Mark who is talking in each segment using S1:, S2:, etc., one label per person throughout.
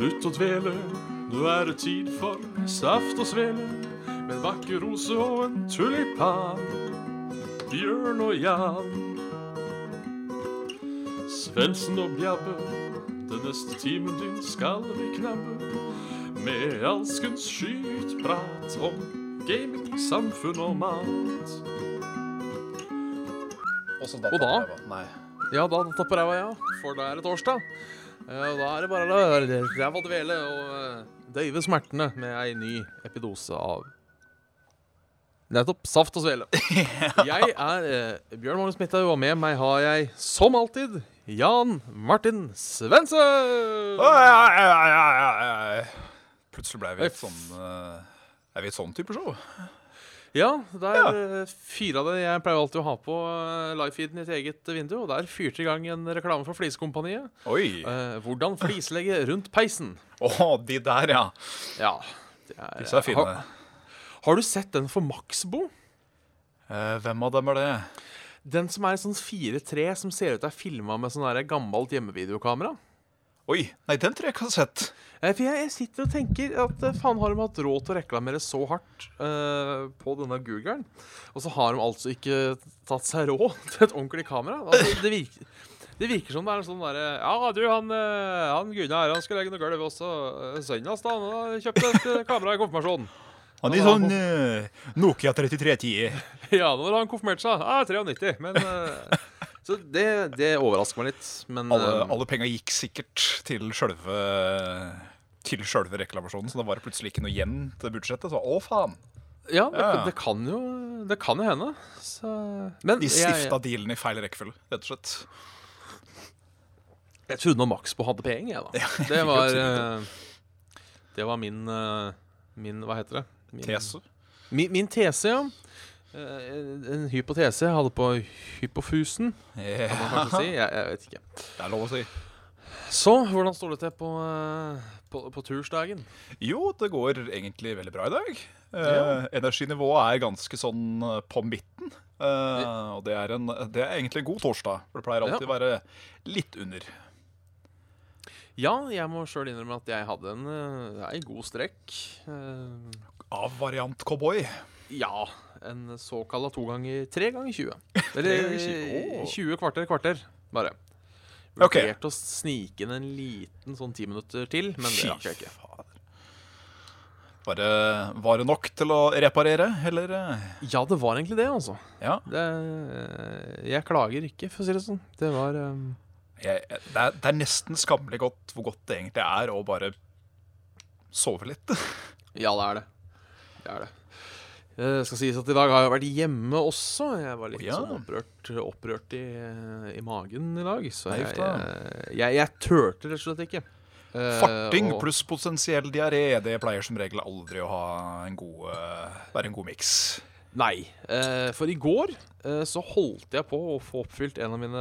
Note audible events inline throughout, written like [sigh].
S1: Slutt å dvele, nå er det tid for saft og svele. Med en vakker rose og en tulipan. Bjørn og Jan. Svendsen og Bjabbe, den neste timen din skal vi knabbe. Med alskens skytprat om gaming, samfunn og mat.
S2: Og
S3: da?
S2: Nei.
S3: Ja, da tapper ræva, ja. For da er det torsdag. Og da er det bare å ræva dvele og eh, døyve smertene med ei ny epidose av Nettopp. Saft og svele. [laughs] Jeg er eh, Bjørn Magnus Midthaug, og med meg har jeg, som alltid, Jan Martin Svendsen.
S2: Plutselig ble vi et sånn eh, Er vi et sånn type show?
S3: Ja, der ja. fyra det. Jeg pleier alltid å ha på live-feeden i et eget vindu, og der fyrte i gang en reklame for Flisekompaniet.
S2: Oi!
S3: Eh, hvordan flislegge rundt peisen. [laughs]
S2: Å, de der, ja.
S3: Ja. De er-
S2: Disse er fine.
S3: Har, har du sett den for Maxbo?
S2: Eh, hvem av dem er det?
S3: Den som er sånn 4-3, som ser ut til å være filma med sånn gammelt hjemmevideokamera.
S2: Oi, nei, den tror jeg ikke jeg har sett.
S3: Eh, For jeg, jeg sitter og tenker at eh, faen har de hatt råd til å reklamere så hardt uh, på denne Googlen, og så har de altså ikke tatt seg råd [laughs] til et ordentlig kamera. Altså, det, virker, det virker som det er sånn derre Ja, du, han, han Gunnar han skal legge noe gulv, og så uh, sønnen hans da, han har kjøpt et kamera i konfirmasjonen.
S2: Han
S3: er sånn,
S2: Nokia 3310. [laughs]
S3: Ja, nå har han konfirmert seg? Ja, 93. Men eh, Så det, det overrasker meg litt. Men
S2: Alle,
S3: eh,
S2: alle penga gikk sikkert til sjølve til sjølve reklamasjonen, så da var det plutselig ikke noe igjen til budsjettet. Så å, faen!
S3: ja, det,
S2: Ja.
S3: det kan jo Det kan jo hende. Så, men
S2: De
S3: jeg,
S2: stifta dealen i feil rekkefølge, rett og slett.
S3: jeg trodde nå på hadde penger, jeg, da. [laughs]
S2: Ja,
S3: Det var, eh, det var min, eh, min Hva heter det? Min,
S2: Tese.
S3: Min, min tese, ja. Eh, en hypotese jeg hadde på hypofusen, kan man kanskje si. Jeg, jeg vet ikke.
S2: det er lov å si.
S3: Så hvordan står det til på, eh, på, på tursdagen?
S2: Jo, det går egentlig veldig bra i dag. Eh,
S3: Ja.
S2: Energinivået er ganske sånn på midten. Eh, og det er, en, det er egentlig en god torsdag. For det pleier alltid å være litt under.
S3: Ja, jeg må sjøl innrømme at jeg hadde en, en god strekk. Eh,
S2: Av variant cowboy.
S3: ja, en såkalla to ganger tre ganger 20. [laughs]
S2: Tre
S3: Eller
S2: 20, åh.
S3: 20 kvarter kvarter, bare. Vurderte okay. å snike inn en liten sånn ti minutter til, men det rakk jeg ikke.
S2: Var det, var det nok til å reparere, eller? eh?
S3: Ja, det var egentlig det, altså.
S2: Ja.
S3: Det, jeg klager ikke, for å si det sånn. Det var um...
S2: Jeg, det, er, det er nesten skammelig godt hvor godt det egentlig er å bare sove litt. [laughs]
S3: Ja, det er det. Det er det. Det skal sies at i dag har jeg vært hjemme også. Jeg var litt
S2: oh, ja.
S3: sånn opprørt, opprørt i, i magen i dag. Så jeg, jeg, jeg, jeg turte rett og slett ikke. Eh,
S2: Farting
S3: og-
S2: pluss potensiell diaré, det pleier som regel aldri å ha en god, eh, være en god miks.
S3: Nei. eh, for i går eh, så holdt jeg på å få oppfylt en av mine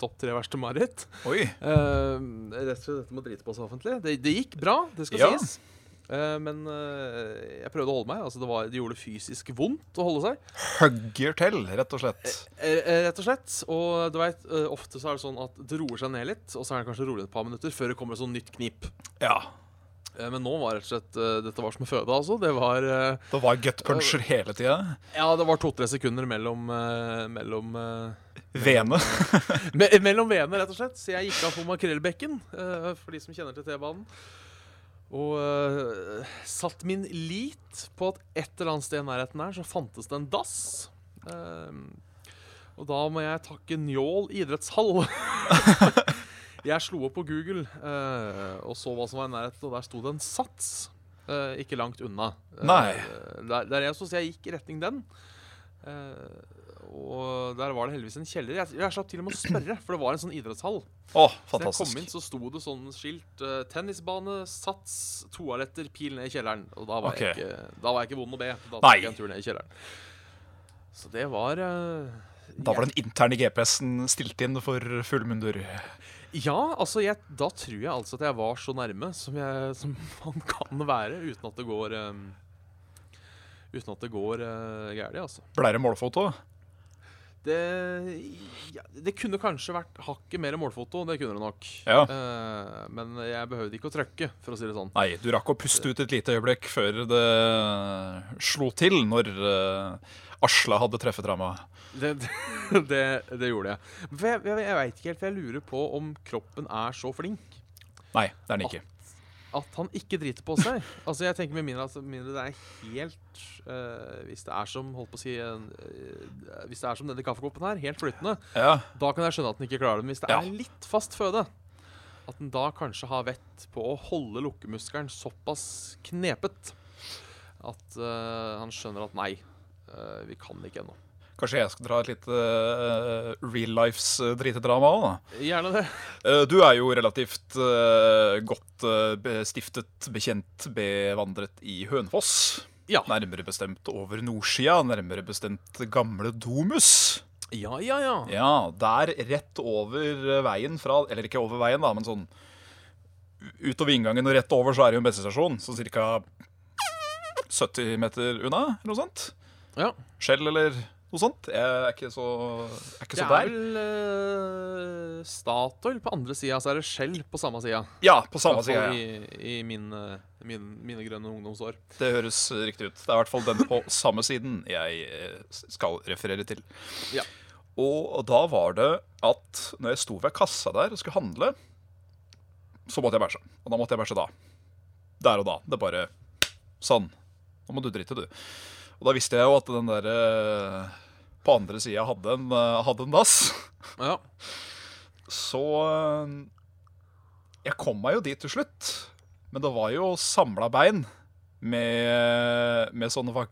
S3: topp tre verste mareritt.
S2: Oi.
S3: Eh, rett og slett dette med å drite på seg offentlig. Det, det gikk bra, det skal
S2: Ja.
S3: sies. Eh, men eh, jeg prøvde å holde meg. Altså det, var, det gjorde fysisk vondt å holde seg.
S2: Hugger til, rett og slett.
S3: Eh, rett og slett. Og du vet, ofte så er det sånn at det roer seg ned litt, og så er det kanskje rolig et par minutter før det kommer et sånt nytt knip.
S2: Ja.
S3: Men nå var rett og slett Dette var som å føde, altså. Det var
S2: Det var gutpuncher hele tida.
S3: Ja, det var to-tre sekunder mellom [laughs] Mellom
S2: Vene.
S3: me Mellom veene, rett og slett. Så jeg gikk av på Makrellbekken, for de som kjenner til T-banen. Og uh, satt min lit på at et eller annet sted i nærheten her så fantes det en dass. Uh, og da må jeg takke Njål idrettshall. [laughs] jeg slo opp på Google uh, og så hva som var i nærheten, og der sto det en Sats. ikke langt unna.
S2: Nei.
S3: der, der jeg, så, så jeg gikk i retning den. Eh, og der var det heldigvis en kjeller. Jeg, jeg slapp til og med å spørre, for det var en sånn idrettshall.
S2: Å,
S3: Så jeg kom inn, så sto det sånn skilt Uh, 'Tennisbane, sats, toaletter, pil ned i kjelleren'. Og da var, jeg, ikke, da var jeg ikke vond å be. Da tok jeg en tur ned i kjelleren. Så det var uh,
S2: Da var den interne GPS-en stilt inn for fullmundur.
S3: Ja, altså jeg, da tror jeg altså at jeg var så nærme som, jeg, som [laughs] man kan være, uten at det går um, Uten at det går uh, gærent, altså.
S2: Blei det målfoto?
S3: Det, ja, det kunne kanskje vært hakket mer målfoto, det kunne det nok.
S2: Ja.
S3: Uh, men jeg behøvde ikke å trøkke, for å si det sånn.
S2: Nei, du rakk å puste ut et lite øyeblikk før det slo til når uh, Asla hadde treffet ramma. [laughs]
S3: Det, det, det gjorde jeg. For jeg, jeg, jeg veit ikke helt, for jeg lurer på om kroppen er så flink
S2: Nei, det er den ikke.
S3: at han ikke driter på seg. [laughs] Altså jeg tenker Med mindre, at, mindre det er helt uh, Hvis det er som holdt på å si eh, Hvis det er som denne kaffekoppen her, helt flytende,
S2: Ja,
S3: da kan jeg skjønne at den ikke klarer det. Men hvis det
S2: Ja.
S3: er litt fast føde, at den da kanskje har vett på å holde lukkemuskelen såpass knepet at uh, han skjønner at nei, vi kan det ikke ennå.
S2: Kanskje jeg skal dra et lite uh, real lives uh, dritedrama òg, da.
S3: Gjerne det.
S2: Uh, Du er jo relativt uh, godt uh, bestiftet, bekjent, bevandret i Hønefoss.
S3: Ja.
S2: Nærmere bestemt over nordsida, nærmere bestemt Gamle Domus.
S3: Ja, ja, ja.
S2: Ja, der rett over eh, veien fra Eller ikke over veien, da, men sånn utover inngangen og rett over så er det jo en bensinstasjon. Så ca. 70 meter unna, eller noe sånt.
S3: ja.
S2: Skjell eller noe sånt. Jeg er ikke så, er ikke
S3: Det er vel uh, Statoil på andre sida, så er det Shell på samme sida.
S2: Ja, på samme. Ja.
S3: I, i mine, mine, mine grønne ungdomsår.
S2: Det høres riktig ut. Det er i hvert fall den på samme siden jeg eh, skal referere til.
S3: Ja.
S2: Og da var det at når jeg sto ved kassa der og skulle handle, så måtte jeg bæsje. Og da måtte jeg bæsje da. Der og da. Det bare Sånn. Nå må du drite, du. Og da visste jeg jo at den der eh, på andre sida hadde, eh, hadde en dass.
S3: Ja.
S2: Så eh, Jeg kom meg jo dit til slutt. Men det var jo samla bein med, med sånne [laughs]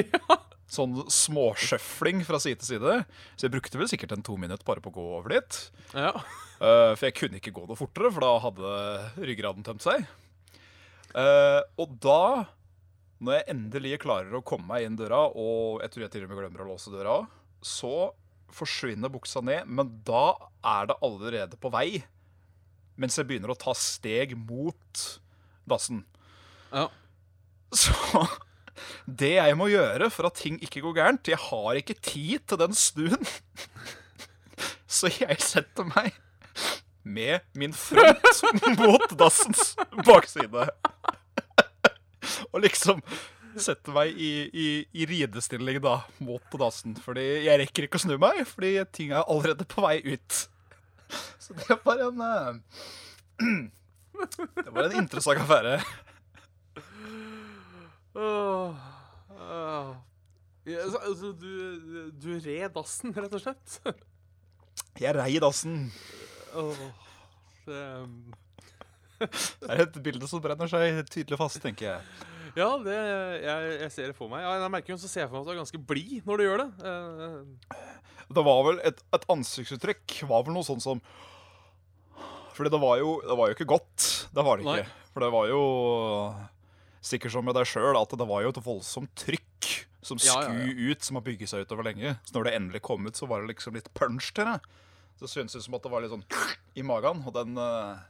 S2: Ja. Sånn småsjøfling fra side til side. Så jeg brukte vel sikkert en to minutter bare på å gå over dit.
S3: ja.
S2: Uh, for jeg kunne ikke gå noe fortere, for da hadde ryggraden tømt seg. Uh, og da, når jeg endelig klarer å komme meg inn døra, og jeg tror jeg til og med glemmer å låse døra, så forsvinner buksa ned, men da er det allerede på vei. Mens jeg begynner å ta steg mot dassen.
S3: ja.
S2: Så [laughs] det jeg må gjøre for at ting ikke går gærent Jeg har ikke tid til den stuen. [laughs] Så jeg setter meg med min front mot dassens bakside. Og liksom sette meg i, i, i ridestilling da, mot dassen. Fordi jeg rekker ikke å snu meg, fordi ting er allerede på vei ut. Så det var en uh, Det var en interessant affære.
S3: Oh, oh. Ja, så, altså, du, du red dassen, rett og slett?
S2: Jeg rei dassen.
S3: Oh, det,
S2: Det er et bilde som brenner seg tydelig fast, tenker jeg.
S3: Ja, det, jeg, jeg ser det for meg. Ja, jeg merker jo så ser jeg for meg at du er ganske blid når du gjør det. Uh,
S2: Det var vel et, et ansiktsuttrykk var vel noe sånn som Fordi det var jo, det var jo ikke godt. Det var det
S3: Nei.
S2: ikke. For det var jo sikkert som med deg sjøl at det var jo et voldsomt trykk som
S3: Ja, ja,
S2: skulle ut, som har bygget seg utover lenge. Så når det endelig kom ut, så var det liksom litt punch til det. Så syntes det som at det var litt sånn i magen, og den ah,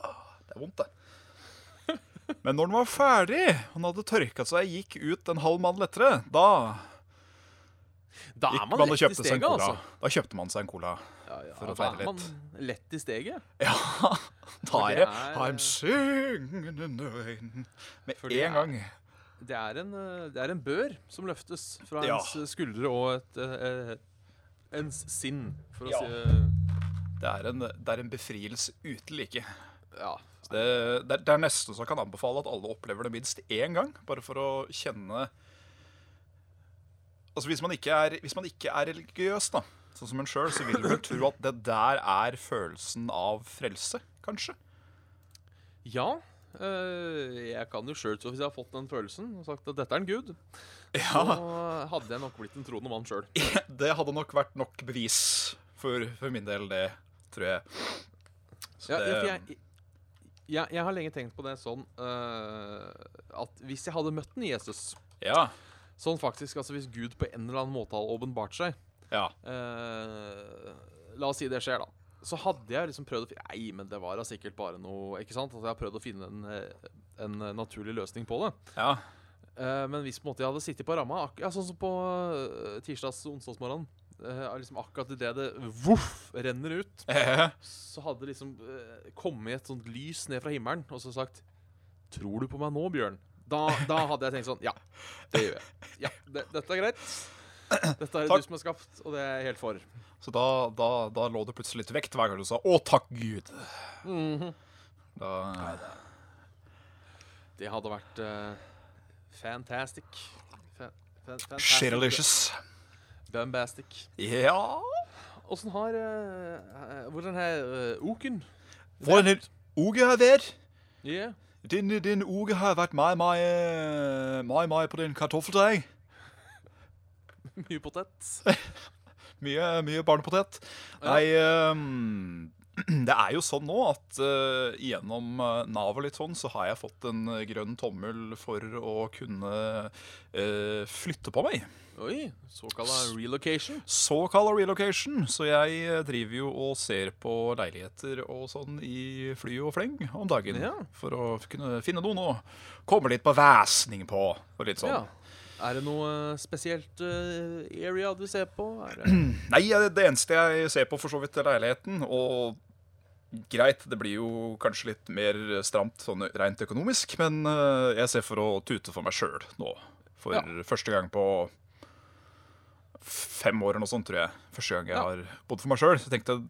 S2: Det er vondt, det. Men når den var ferdig, og den hadde tørka seg, gikk ut en halv mann lettere, da
S3: da er man
S2: man
S3: lett i steget, altså.
S2: Da kjøpte man seg en cola.
S3: Ja, ja,
S2: For å
S3: da er man lett i steget.
S2: Ja, [laughs] da er
S3: det er-
S2: I'm singing in the rain Med
S3: Fordi
S2: en gang.
S3: Det er, en, eh, det er en bør som løftes fra
S2: Ja.
S3: ens skuldre og et, eh, ens sinn, for å
S2: Ja.
S3: si
S2: Det er en, det er en befrielse uten like.
S3: Ja.
S2: Det, det, er- det er nesten så jeg kan anbefale at alle opplever det minst én gang. Bare for å kjenne Altså Hvis man ikke er, hvis man ikke er religiøs, da sånn som en sjøl, så vil vel tro at det der er følelsen av frelse, kanskje?
S3: Ja. eh, jeg kan jo sjøl, hvis jeg har fått den følelsen og sagt at dette er en gud, så hadde jeg nok blitt en troende mann sjøl.
S2: Det hadde nok vært nok bevis for, for min del, det tror jeg.
S3: Ja,
S2: det-
S3: ja, jeg, jeg, jeg har lenge tenkt på det sånn uh, at hvis jeg hadde møtt den Jesus
S2: ja,
S3: Sånn faktisk, altså Hvis Gud på en eller annen måte hadde åpenbart seg
S2: ja.
S3: uh, La oss si det skjer, da. Så hadde jeg liksom prøvd å finne Nei, men det var da sikkert bare noe Ikke sant? Altså, jeg har prøvd å finne en, eh, en naturlig løsning på det.
S2: ja.
S3: Uh, men hvis på en måte jeg hadde sittet på ramma, ja, sånn som på tirsdags- og onsdagsmorgenen eh, liksom akkurat idet det voff renner ut,
S2: Eh,
S3: så hadde det liksom uh, kommet et sånt lys ned fra himmelen og så sagt Tror du på meg nå, Bjørn? Da, da hadde jeg tenkt sånn Ja, det gjør jeg. Ja, det, dette er greit. Dette er det du som har skapt, og det er jeg helt for.
S2: Så da, da, da lå det plutselig litt vekt hver gang du sa 'Å, takk Gud'.
S3: Mhm.
S2: Da,
S3: Det hadde vært uh, fantastic. Fa fa fantastic.
S2: Shitterlicious.
S3: Bombastic.
S2: Ja
S3: Åssen har uh, Hvordan har uh,
S2: oken? Hvordan uke har vært.
S3: Yeah.
S2: Din, din uke har vært meg, meg, meg, meg på din kartoffeltei.
S3: Mye potet. [laughs]
S2: Mye, mye barnepotet.
S3: Ja.
S2: Nei, um, [clears throat] det er jo sånn nå at uh, gjennom Nav og litt sånn, så har jeg fått en grønn tommel for å kunne uh, flytte på meg.
S3: Oi, såkalla relocation.
S2: Såkalla relocation. Så jeg eh, driver jo og ser på leiligheter og sånn i fly og fleng om dagen.
S3: Ja.
S2: For å kunne finne noen å komme litt på væsning på. Og litt sånn.
S3: Ja. Er det noe eh, spesielt eh, area du ser på? Det [clears throat]
S2: Nei, det eneste jeg ser på, for så vidt, er leiligheten. Og greit, det blir jo kanskje litt mer stramt sånn rent økonomisk, men jeg ser for å tute for meg sjøl nå. For
S3: Ja.
S2: første gang på fem år eller noe sånt, tror jeg. Første gang jeg
S3: Ja.
S2: har bodd for meg sjøl. Så jeg tenkte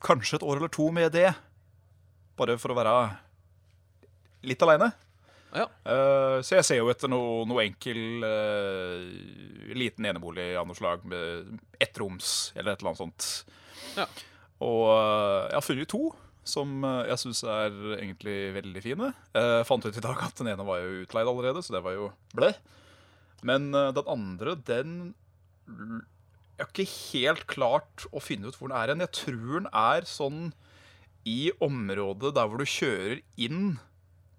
S2: kanskje et år eller to med det. Bare for å være litt aleine.
S3: Ja.
S2: Uh, så jeg ser jo etter noe, noe enkel uh, liten enebolig av noe slag med ett roms eller et eller annet sånt.
S3: Ja.
S2: Og uh, jeg har funnet to som jeg syns er egentlig veldig fine. Jeg fant ut i dag at den ene var jo utleid allerede, så det var jo ble. Men den andre, den Jeg har ikke helt klart å finne ut hvor den er hen. Jeg tror den er sånn i området der hvor du kjører inn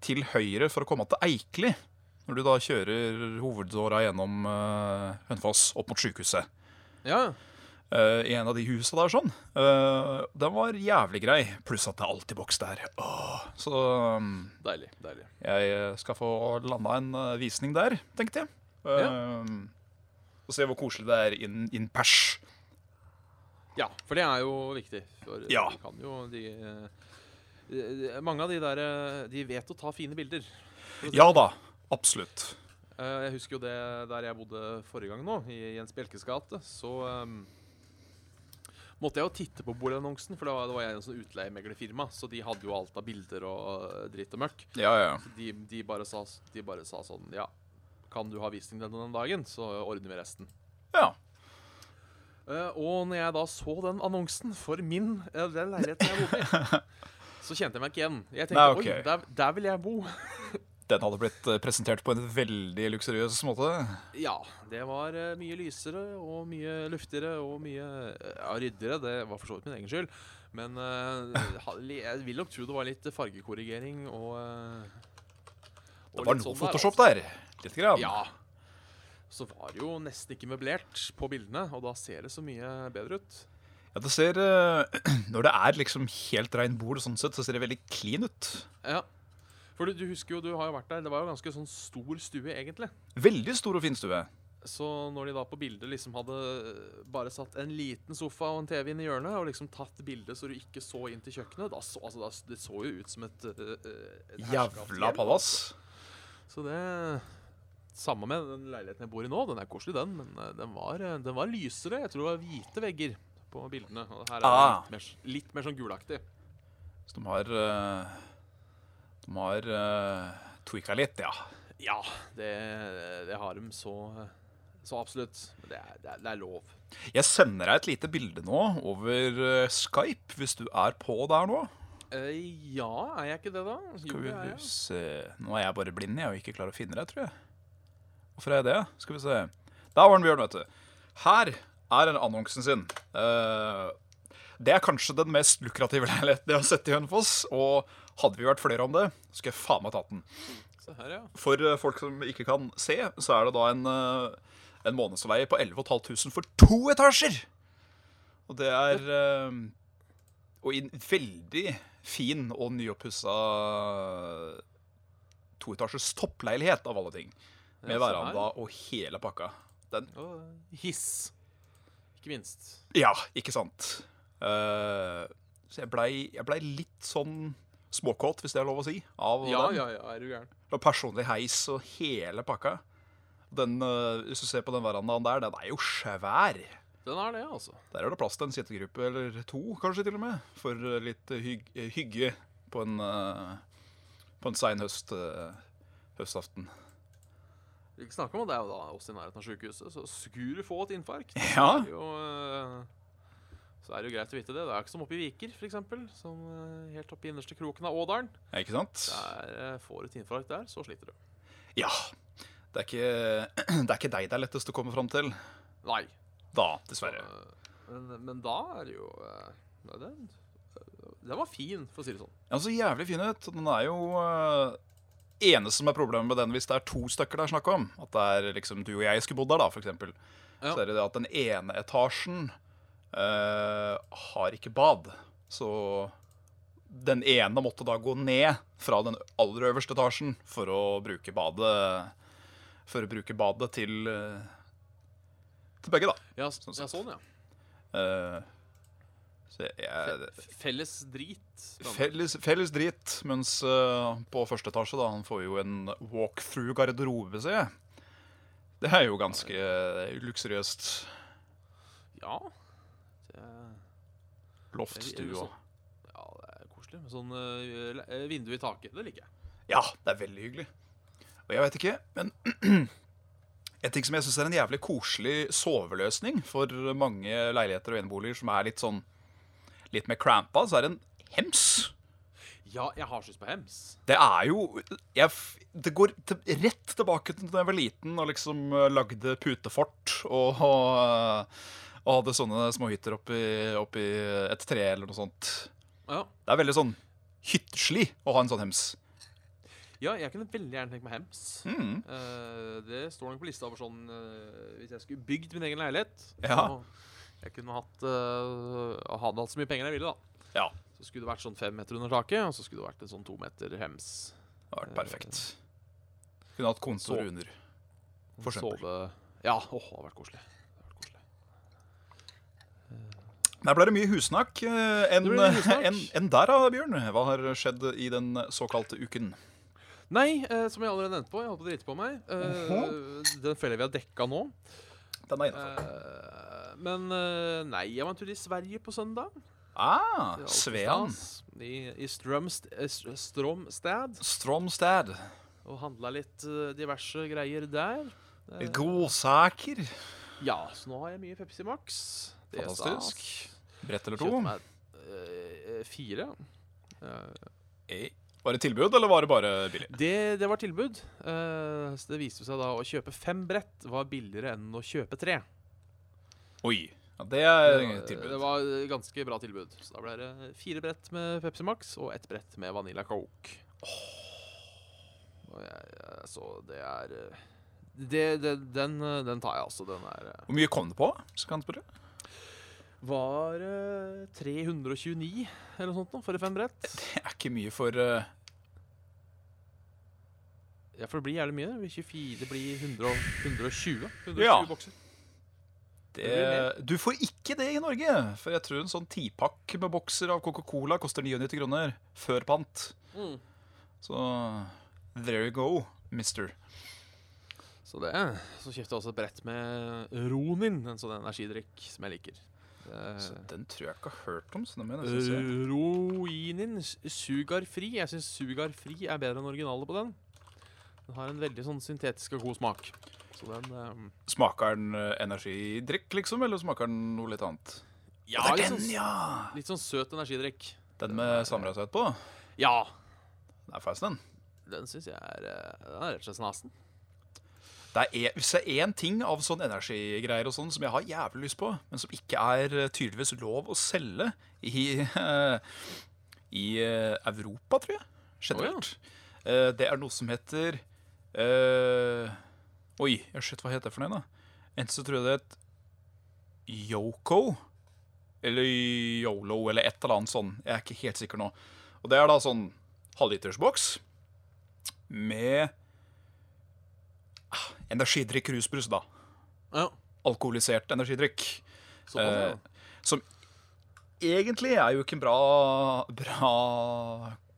S2: til høyre for å komme til Eikli. Når du da kjører hoveddåra gjennom uh, Hønefoss opp mot sykehuset.
S3: Ja.
S2: Uh, I en av de husa der sånn. Uh, den var jævlig grei. Pluss at det er alltid boks der. Åh. Så um,
S3: Deilig. deilig.
S2: jeg skal få landa en visning der, tenkte jeg. Eh, Og se hvor koselig det er in, in pers.
S3: Ja, for det er jo viktig. For
S2: Ja.
S3: de kan jo de, de, de Mange av de der eh, De vet å ta fine bilder.
S2: Ja da, absolutt.
S3: Eh, Jeg husker jo det der jeg bodde forrige gang nå, i Jens Bjelkes gate. Så um, måtte jeg jo titte på boligannonsen, for det var, det var jeg i en sånn utleiemeglerfirma. Så de hadde jo alt av bilder og eh, dritt og møkk.
S2: Ja, ja.
S3: Så de, de, bare sa, de bare sa sånn Ja, kan du ha visning den dagen, så ordner vi resten.
S2: Ja.
S3: Uh, og når jeg da så den annonsen for min uh, den leiligheten jeg bodde i, [laughs] så kjente jeg meg ikke igjen. Jeg tenkte
S2: Nei, okay.
S3: oi, der, der vil jeg bo. [laughs]
S2: Den hadde blitt eh, presentert på en veldig luksuriøs måte.
S3: Ja, det var uh, mye lysere og mye luftigere og mye ja, ryddigere. Det var for så vidt min egen skyld. Men jeg vil nok tro det var litt fargekorrigering og, eh,
S2: Det var noe
S3: sånn der,
S2: Photoshop
S3: altså.
S2: der. Litt grann.
S3: Ja. Så var det jo nesten ikke møblert på bildene, og da ser det så mye bedre ut.
S2: Ja, det ser eh, [clears throat] Når det er liksom helt rein bord, sånn sett, så ser det veldig clean ut.
S3: Ja. For du, du husker jo, du har jo vært der. Det var jo ganske sånn stor stue, egentlig.
S2: Veldig stor og fin stue.
S3: Så når de da på bildet liksom hadde bare satt en liten sofa og en TV inn i hjørnet, og liksom tatt bildet så du ikke så inn til kjøkkenet, da så, altså, da, det så jo ut som et, øh, øh, et
S2: Jævla palass.
S3: Så det Samme med den leiligheten jeg bor i nå. Den er koselig, den, men øh, den var, øh, den var lysere. Jeg tror det var hvite vegger på bildene. Og her er det
S2: Ah.
S3: litt, mer, litt mer sånn gulaktig.
S2: Så de har eh, De har tweaka litt, ja.
S3: Ja, det, det har de så, så absolutt. Men det er, det, er, det er lov.
S2: Jeg sender deg et lite bilde nå over eh, Skype, hvis du er på der nå.
S3: Uh, ja, er jeg ikke det, da?
S2: Skal vi se Nå er jeg bare blind jeg, og ikke klarer å finne deg, tror jeg. Hvorfor er jeg det? Skal vi se. Der var den, Bjørn, vet du. Her er den annonsen sin. Eh, det er kanskje den mest lukrative leiligheten jeg har sett i Hønefoss. Og hadde vi vært flere om det, skulle jeg faen meg tatt den.
S3: Her, ja.
S2: For eh, folk som ikke kan se, så er det da en, eh, en månedsleie på 11 500 for to etasjer! Og det er Og i en veldig fin og nyoppussa toetasjes toppleilighet, av alle ting. Med veranda og hele pakka. Den
S3: Og hiss. ikke minst.
S2: Ja, ikke sant. Uh, så jeg blei ble litt sånn småkåt, hvis det er lov å si, av
S3: Ja,
S2: den.
S3: ja, ja, er du gæren.
S2: Og personlig heis og hele pakka. Den, uh, hvis du ser på den verandaen der, den er jo svær.
S3: Den er det, altså.
S2: Der er det plass til en sittegruppe eller to, kanskje til og med, for eh, litt hyg hygge på en, uh, på en sein høst, høstaften.
S3: Vi ikke snakke om det er jo da oss i nærheten av sykehuset, så skulle du få et infarkt
S2: Ja.
S3: så er, jo, eh, så er det jo greit å vite det. Det er ikke som oppe i Viker, f.eks. Som eh, helt oppe i innerste kroken av Ådalen.
S2: Ja, ikke sant?
S3: Der eh, får du et infarkt der, så sliter du.
S2: Ja. Det er, ikke, [clears throat] det er ikke deg det er lettest å komme fram til.
S3: Nei.
S2: Da, dessverre.
S3: Men, men da er det jo Nei, Den, den var fin, for å si det sånn.
S2: Ja, så jævlig fin ut. Den er jo Eneste som er problemet med den hvis det er to stykker det er snakk om, at det er liksom du og jeg skulle bodd der, da, eksempel,
S3: Ja.
S2: så er det det at den ene etasjen eh, har ikke bad. Så den ene måtte da gå ned fra den aller øverste etasjen for å bruke badet For å bruke badet til eh, Til begge, da.
S3: Ja,
S2: Sånn
S3: ja sånn, ja.
S2: Eh, jeg,
S3: Felles drit.
S2: Felles, felles drit, mens uh, på første etasje da, han får jo en walkthrough garderobe, ser jeg. Det er jo ganske uh, luksuriøst.
S3: Ja. Det,
S2: Loftstue og
S3: ja, det er koselig. Med sånn uh, vindu i taket. Det liker jeg.
S2: Ja, det er veldig hyggelig. Og jeg vet ikke, men [clears throat] En ting som jeg syns er en jævlig koselig soveløsning for mange leiligheter og eneboliger som er litt sånn Litt mer crampa, så er det en hems.
S3: Ja, jeg har så lyst på hems.
S2: Det er jo jeg, Det går til, rett tilbake til da jeg var liten og liksom eh, lagde putefort og, og, og hadde sånne småhytter oppi, oppi et tre eller noe sånt.
S3: Ja.
S2: Det er veldig sånn hytteslig å ha en sånn hems.
S3: ja, jeg kunne veldig gjerne tenkt meg hems.
S2: Mm.
S3: Uh, det står nok på lista over sånn uh, Hvis jeg skulle bygd min egen leilighet
S2: Ja.
S3: så Jeg kunne hatt uh, Hadde hatt så mye penger jeg ville, da.
S2: Ja,
S3: Så skulle det vært sånn fem meter under taket, og så skulle det vært en sånn to meter hems.
S2: det hadde vært perfekt. Kunne hatt kontor
S3: Så-
S2: under. For eksempel.
S3: Sove Ja, åh, det hadde vært koselig. Hadde.
S2: Der ble det mye husnakk eh, enn [laughs]
S3: en,
S2: enn der, da, Bjørn. Hva har skjedd i den såkalte uken?
S3: Nei, eh, som jeg allerede nevnte på, jeg holdt på å drite på meg. Eh, Den føler jeg vi har dekka nå.
S2: Den er innafor.
S3: Eh, men eh, nei, jeg var en tur i Sverige på søndag.
S2: Ah, Svean.
S3: I, i Strømst, eh, Stromstad.
S2: Stromstad.
S3: Og handla litt eh, diverse greier der. Eh,
S2: Godsaker.
S3: Ja, så nå har jeg mye Pepsi Max. Det
S2: Fantastisk. Brett eller to?
S3: Meg eh, fire.
S2: Uh, Var det tilbud, eller var det bare billig?
S3: det, det var tilbud. Uh, så det viste seg da å kjøpe fem brett var billigere enn å kjøpe tre.
S2: Oi. Ja, det er
S3: et
S2: tilbud.
S3: det var ganske bra tilbud. Så da ble det fire brett med Pepsi Max og ett brett med Vanilla Coke. Og jeg, jeg, så det er eh, det, det, den, eh, den tar jeg, altså. Den er eh,
S2: Hvor mye kom det på? Så kan jeg spørre.
S3: Var uh, 329 eller noe sånt nå, for fem brett.
S2: Det er ikke mye for uh...
S3: Ja, for det blir jævlig mye. Det blir 24, det blir 100, 120. 120
S2: Ja.
S3: bokser.
S2: Det, Du får ikke det i Norge. For jeg tror en sånn tipakk med bokser av Coca-Cola koster 99 kroner før pant.
S3: Mm.
S2: Så there you go, mister.
S3: Så det. Så kjøpte jeg også et brett med Ronin, en sånn energidrikk som jeg liker.
S2: Så den tror jeg ikke har hørt om. Så se.
S3: Eh, Roinin sugarfri. Jeg syns sugarfri er bedre enn originale på den. Den har en veldig sånn syntetisk og god smak. Så den eh,
S2: Smaker den eh, energidrikk, liksom? Eller smaker den noe litt annet?
S3: Ja,
S2: det
S3: litt
S2: den,
S3: sånn,
S2: ja!
S3: litt sånn søt energidrikk.
S2: Den med samurasøt på?
S3: Ja.
S2: Det er faktisk den.
S3: Den syns jeg er eh, Den er rett og slett snasen.
S2: Det er, én ting av sånn energigreier og sånn som jeg har jævlig lyst på, men som ikke er eh, tydeligvis lov å selge i, eh, [laughs] i eh, Europa, tror jeg, generelt, Eh, det er noe som heter eh, Oi, ja, shit, hva heter det for noe, da? Enten så tror jeg det het Yoko, eller Yolo, eller et eller annet sånn. Jeg er ikke helt sikker nå. Og det er da sånn halvlitersboks med energidrikk rusbrus, da.
S3: Ja.
S2: Alkoholisert energidrikk.
S3: Såpass, ja.
S2: Eh, som egentlig er jo ikke en bra, bra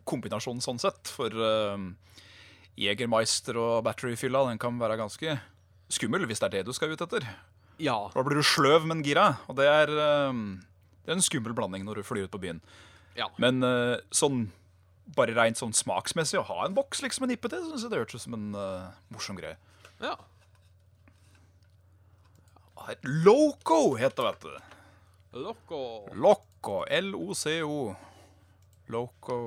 S2: kombinasjon sånn sett. For uh, Jegermeister og batteryfylla den kan være ganske skummel hvis det er det du skal ut etter.
S3: ja.
S2: Da blir du sløv, men gira. Og det er, uh, det er en skummel blanding når du flyr ut på byen.
S3: ja.
S2: Men uh, sånn bare rent sånn smaksmessig å ha en boks liksom en nippe til, syns jeg det hørtes ut som en uh, morsom greie.
S3: ja.
S2: Loco heter det, vet du.
S3: Loco.
S2: Loco. L-O-C-O. Loco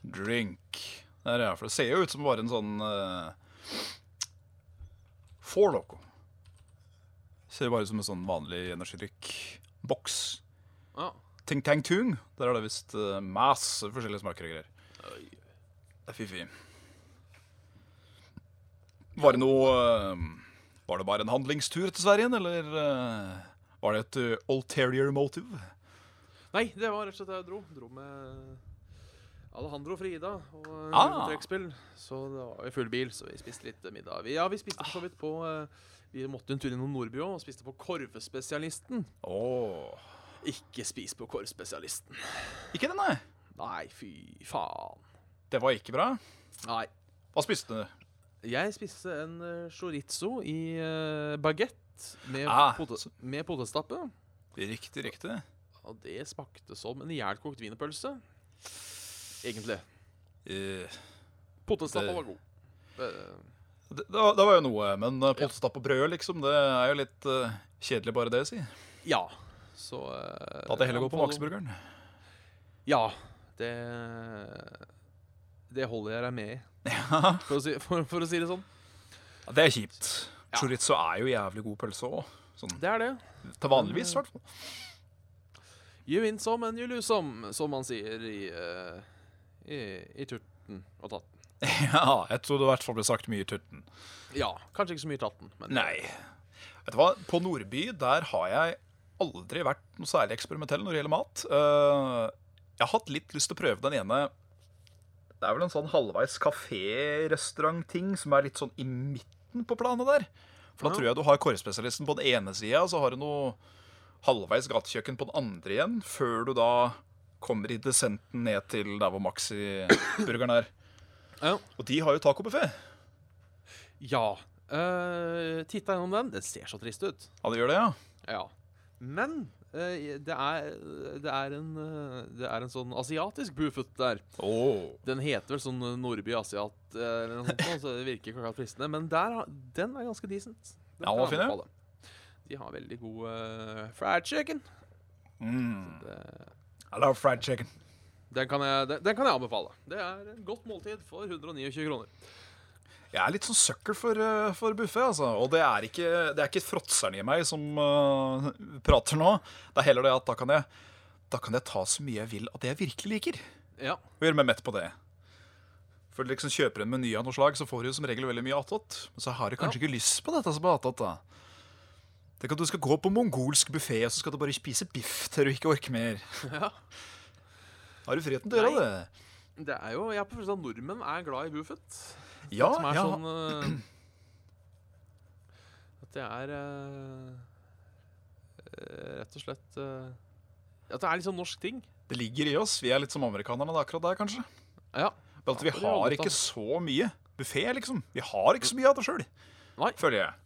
S2: drink. Der, ja. For det ser jo ut som bare en sånn uh, Four Loco. Ser bare ut som en sånn vanlig energidrikkboks.
S3: Ja.
S2: Ting Tang Tung. Der er det visst uh, masse forskjellige smaker og greier.
S3: Oi.
S2: Det er fy-fy. Var det noe uh, Var det bare en handlingstur til Sverige, eller uh, var det et ulterior motive?
S3: Nei, det var rett og slett det jeg dro. Dro med Alejandro og Frida og
S2: Ah.
S3: ah. trekkspill. Så det var jo full bil, så vi spiste litt middag. Vi, ja, vi spiste for så vidt på eh, Vi måtte en tur innom Nordby også, og spiste på Korvespesialisten.
S2: Åh.
S3: Ikke spis på Korvspesialisten.
S2: Ikke det, nei.
S3: Nei, fy faen.
S2: Det var ikke bra.
S3: Nei.
S2: Hva spiste du?
S3: Jeg spiste en uh, chorizo i uh, bagett med,
S2: Ah,
S3: pote med potetstappe.
S2: Riktig, riktig.
S3: Og det smakte som en ihjelkokt wienerpølse. Egentlig.
S2: Uh,
S3: Potetstappa var god. Eh,
S2: det, det, var, det var jo noe, men uh, potetstapp og brød, liksom, det er jo litt uh, kjedelig bare det, si.
S3: ja. Så uh,
S2: Da hadde jeg heller gått på Maxburgeren.
S3: Ja. Det Det holder jeg deg med i, [laughs]
S2: Ja.
S3: for, å si- for, for å si det sånn.
S2: Ja, det er kjipt.
S3: Ja.
S2: Chorizo er jo jævlig god pølse òg. Sånn,
S3: Det er det.
S2: til vanligvis, i hvert fall.
S3: You win some and you lose some, som man sier i, eh, i, i Turten og Tatten. [laughs]
S2: Ja, jeg tror det i hvert fall ble sagt mye i Turten.
S3: Ja, kanskje ikke så mye Tatten, men
S2: Nei. Vet du hva? På Nordby der har jeg aldri vært noe særlig eksperimentell når det gjelder mat. Eh, jeg har hatt litt lyst til å prøve den ene Det er vel en sånn halvveis kafé-restaurant-ting som er litt sånn i midten på planet der. For da tror jeg du har korrespesialisten på den ene sida, og så har du noe halvveis gatekjøkken på den andre igjen, før du da kommer i desenten ned til der hvor Maxi-burgeren er.
S3: Ja.
S2: Og de har jo tacobuffé.
S3: Ja. Uh, Titta gjennom den. Det ser så trist ut.
S2: Ja, det gjør det, ja.
S3: Ja. Men uh, det, er, det, er en, uh, det er en sånn asiatisk buffet der.
S2: Oh.
S3: Den heter vel sånn eh, Nordby asiat, eh, eller noe sånt, så det virker ikke fristende. Men der, den er ganske decent. Den
S2: Ja, fin,
S3: jeg? De har veldig god eh, fried chicken.
S2: Mm.
S3: Det,
S2: I love fried chicken.
S3: den, kan jeg, den, den kan jeg anbefale. Det er et godt måltid for 129 kroner.
S2: Jeg er litt sånn sucker for, uh, for buffé, altså. Og det er ikke, det er ikke fråtseren i meg som uh, prater nå. Det er heller det at da kan, jeg, da kan jeg ta så mye jeg vil av det jeg virkelig liker.
S3: Ja.
S2: Og gjøre meg mett på det. For liksom kjøper en meny av noe slag, så får du som regel veldig mye attåt. Men så har du kanskje ikke lyst på dette som er attåt, da. Tenk at du skal gå på mongolsk buffé, og så skal du bare spise biff til du ikke orker mer. [laughs]
S3: ja.
S2: Har du friheten til å gjøre det?
S3: Det er jo, Jeg har på følelsen at nordmenn er glad i buffet.
S2: Ja,
S3: som er
S2: ja.
S3: sånn uh, At det er eh, Rett og slett uh, At det er litt sånn norsk ting.
S2: Det ligger i oss. Vi er litt som amerikanerne da, akkurat der, kanskje.
S3: Ja.
S2: Men at vi har ikke så mye buffé, liksom. Vi har ikke så mye av det sjøl, føler jeg.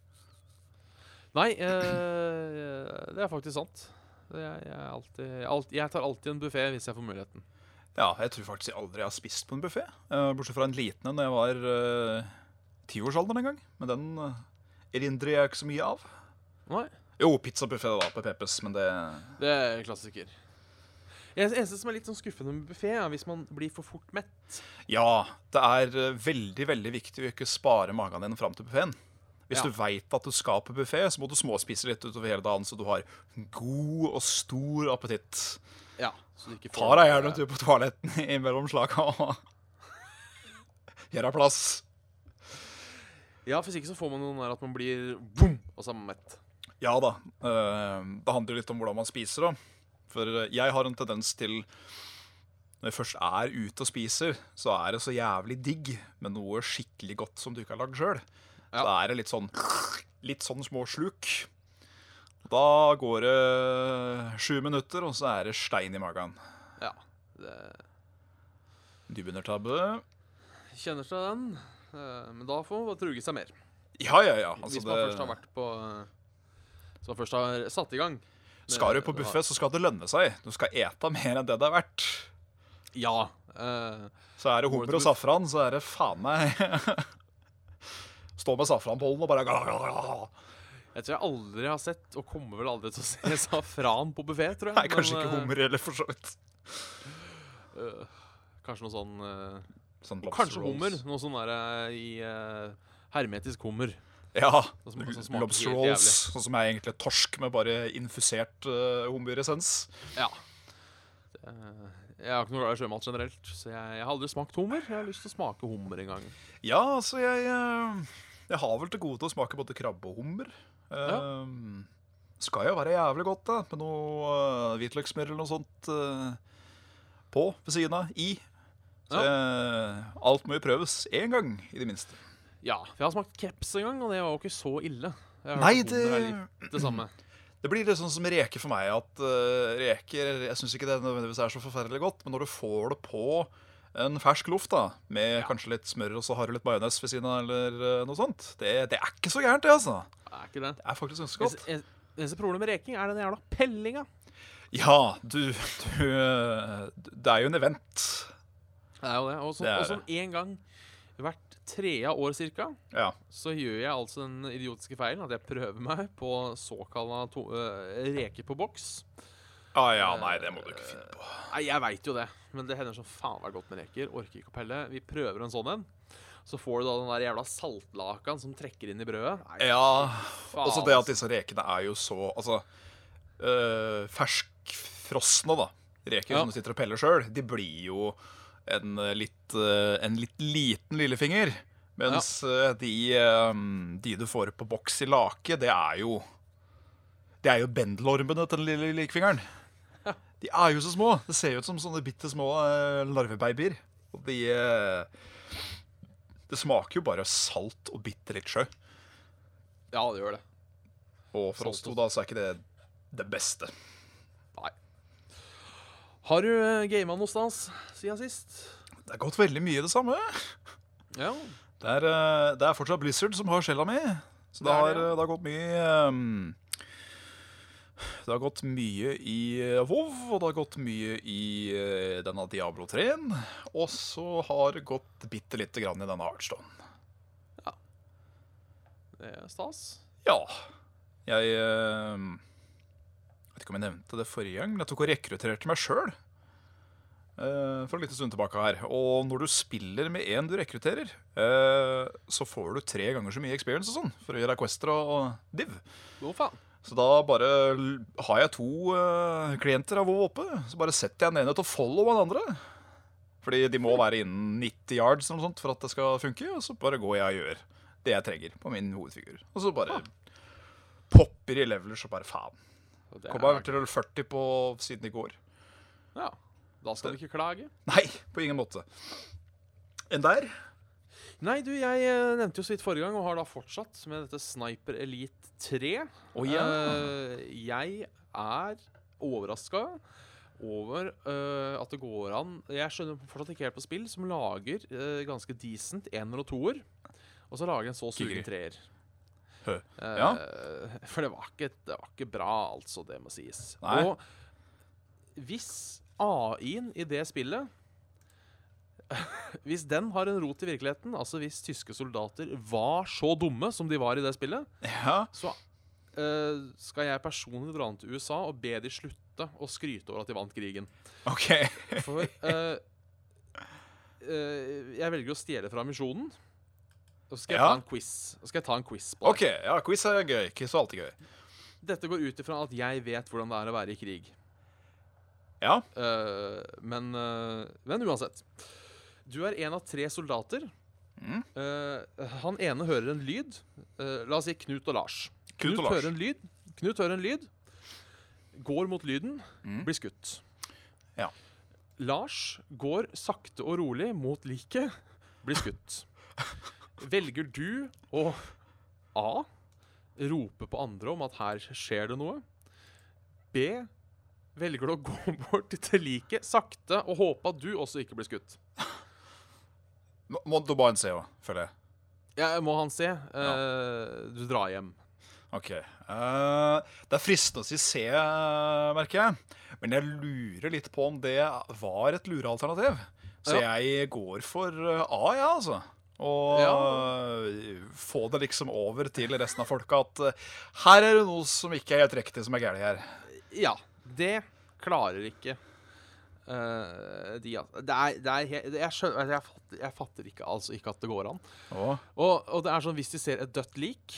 S3: Nei, eh, det er faktisk sant. Jeg, er alltid, alt- jeg tar alltid en buffé hvis jeg får muligheten.
S2: Ja, jeg tror faktisk jeg aldri har spist på en buffé. Uh, bortsett fra en liten en da jeg var uh, tiårsalderen en gang. Men den uh, erindrer jeg ikke så mye av.
S3: Nei,
S2: Jo, pizzabuffé da, på Peppes, men det
S3: Det er klassiker. Det eneste som er litt sånn skuffende med buffé, er hvis man blir for fort mett.
S2: Ja, det er uh, veldig, veldig viktig å ikke spare magen din fram til buffeen. Hvis
S3: Ja.
S2: du veit at du skal på buffé, så må du småspise litt utover hele dagen, så du har god og stor appetitt.
S3: Ja, så du ikke får
S2: Ta deg gjerne en tur på toaletten imellom slaga og [laughs] gjør deg plass.
S3: Ja, hvis ikke så får man noe der at man blir boom, og så er man mett.
S2: Ja da. eh, Det handler litt om hvordan man spiser, da. For eh, jeg har en tendens til Når jeg først er ute og spiser, så er det så jævlig digg med noe skikkelig godt som du ikke har lagd sjøl.
S3: Ja.
S2: Da er det litt sånn Litt sånn små sluk. Da går det sju minutter, og så er det stein i magen.
S3: Ja. Det
S2: Dybundertabbe.
S3: kjenner seg den. eh, Men da får man truge seg mer.
S2: Ja, ja, ja. Altså,
S3: Hvis man først har vært på eh, Hvis man først har satt i gang. med-
S2: skal du på buffé, så skal det lønne seg. Du skal ete mer enn det det er verdt.
S3: Ja. Uh,
S2: Så er det hummer og safran, så er det faen meg [laughs] Stå med safranpollen og bare
S3: jeg tror jeg aldri har sett, og kommer vel aldri til å se, [laughs] safran på buffé, tror jeg.
S2: Nei, kanskje
S3: Men,
S2: ikke
S3: eh,
S2: hummer heller, for så vidt.
S3: Uh, kanskje noe sånn uh,
S2: Sånn
S3: Kanskje
S2: rolls.
S3: hummer. Noe sånn der uh, i hermetisk hummer.
S2: Ja.
S3: Som,
S2: Lobster rolls, sånn som er egentlig torsk med bare infusert hummeressens.
S3: Ja. Jeg har ikke noe glad i sjømat generelt, så jeg, jeg har aldri smakt hummer. Jeg har lyst til å smake hummer en gang.
S2: Ja, altså, jeg, jeg har vel til gode til å smake både krabbe og hummer.
S3: Ja.
S2: Um, skal jo være jævlig godt, da, med noe uh, hvitløkssmør eller noe sånt uh, på ved siden av. I. Så uh, alt må jo prøves én gang, i det minste.
S3: Ja, for jeg har smakt kreps en gang, og det var jo ikke så ille.
S2: Nei,
S3: er
S2: det
S3: det samme. [clears throat]
S2: Det blir litt sånn som reker for meg. At uh, reker Jeg syns ikke det nødvendigvis er så forferdelig godt, men når du får det på en fersk loff, da, med
S3: Ja.
S2: kanskje litt smør og så har du litt majones ved siden av, eller eh, noe sånt, det, det er ikke så gærent, det, altså.
S3: Det er ikke det.
S2: Det er faktisk ganske godt.
S3: Eneste problemet med reking er den jævla pellinga.
S2: Ja, du, du eh, Det er jo en event.
S3: Det er jo det. Og sånn en gang hvert tredje år cirka,
S2: Ja.
S3: så gjør jeg altså den idiotiske feilen at jeg prøver meg på såkalla to, øh, reker på boks.
S2: Ah, ja, nei, det må du ikke finne på.
S3: Nei, jeg veit jo det, men det hender som faen meg godt med reker. Orker ikke å pelle. Vi prøver en sånn en. Så får du da den der jævla saltlakan som trekker inn i brødet. Nei,
S2: Ja,
S3: faen,
S2: også det at disse rekene er jo så Altså, øh, ferskfrosne, da. Reker
S3: Ja.
S2: som du sitter og peller sjøl, de blir jo en øh, litt, øh, en litt liten lillefinger. Mens øh, de, øh, de du får på boks i lake, det er jo Det er jo bendelormene til den lille likefingeren. De er jo så små. Det ser jo ut som sånne bitte små øh, larvebabyer. Og de øh, Det smaker jo bare salt og bitte litt sjø.
S3: Ja, det gjør det.
S2: Og for oss to da, så er ikke det det beste.
S3: Nei. Har du uh, gama noe stas siden sist?
S2: Det er gått veldig mye det samme.
S3: Ja.
S2: Det er, eh, det er fortsatt Blizzard som har skjella mi. Så det,
S3: Det
S2: har,
S3: det, ja.
S2: det har gått mye ehm, Det har gått mye i eh, WoW, og det har gått mye i eh, denne Diablo 3-en. Og så har det gått bitte lite grann i denne Heartstone.
S3: Det er stas.
S2: Ja. Jeg eh, vet ikke om jeg nevnte det forrige gang, men jeg tok og rekrutterte meg sjøl. For en liten stund tilbake her. Og når du spiller med en du rekrutterer, så får du tre ganger så mye experience og sånn for å gjøre quester og og div.
S3: Hvor faen.
S2: Så da bare har jeg to uh, klienter av WoW oppe. Så bare setter jeg den ene til å follow den andre. Fordi de må være innen 90 yards eller noe sånt for at det skal funke. Og så bare går jeg og gjør det jeg trenger på min hovedfigur. Og så bare popper i leveler og bare faen. Kom meg til level 40 på siden i går.
S3: Ja. Da skal du ikke klage.
S2: Nei, på ingen måte. Enn der?
S3: Nei, du, jeg eh, nevnte jo så vidt forrige gang, og har da fortsatt med dette Sniper Elite 3.
S2: Oh, ja.
S3: uh, jeg er overraska over uh, at det går an Jeg skjønner fortsatt ikke helt på spill som lager uh, ganske decent ener og toer, og så lager en så sugen treer.
S2: Ja.
S3: For det var, ikke, det var ikke bra, altså, det må sies.
S2: Nei.
S3: Og hvis AI-en i det spillet [laughs] Hvis den har en rot i virkeligheten, altså hvis tyske soldater var så dumme som de var i det spillet,
S2: Ja.
S3: så uh, skal jeg personlig dra ned til USA og be de slutte å skryte over at de vant krigen.
S2: OK. [laughs]
S3: For uh, uh, jeg velger å stjele fra misjonen. Og så skal jeg
S2: Ja.
S3: ta en quiz. Skal jeg ta en quiz på
S2: OK. Ja, quiz er gøy. Quiz er alltid gøy.
S3: Dette går ut ifra at jeg vet hvordan det er å være i krig.
S2: Ja.
S3: Uh, men, uh, men uansett. Du er en av tre soldater.
S2: Mm.
S3: Uh, han ene hører en lyd. Uh, la oss si Knut og Lars.
S2: Knut og Lars.
S3: hører en lyd. Knut hører en lyd. Går mot lyden.
S2: Mm.
S3: Blir skutt.
S2: Ja.
S3: Lars går sakte og rolig mot liket. Blir skutt. [laughs] Velger du å A. rope på andre om at her skjer det noe. B. Velger du å gå [laughs] bort til liket sakte og håpe at du også ikke blir skutt.
S2: Må, må du se òg, føler jeg.
S3: Ja, må han se. Eh, du drar hjem.
S2: Ok. Uh, det er fristende å si C, eh, merker jeg. Men jeg lurer litt på om det var et lurealternativ. Så jeg går for A, A, ja, altså. Og ja. få det liksom over til resten av folka at her er det noe som ikke er helt riktig, som er galt her.
S3: Ja, det klarer ikke eh, de altså. Det er, det er helt, jeg, skjønner, jeg, fatter, jeg fatter ikke, altså ikke at det går an. Og, og det er sånn, hvis de ser et dødt lik,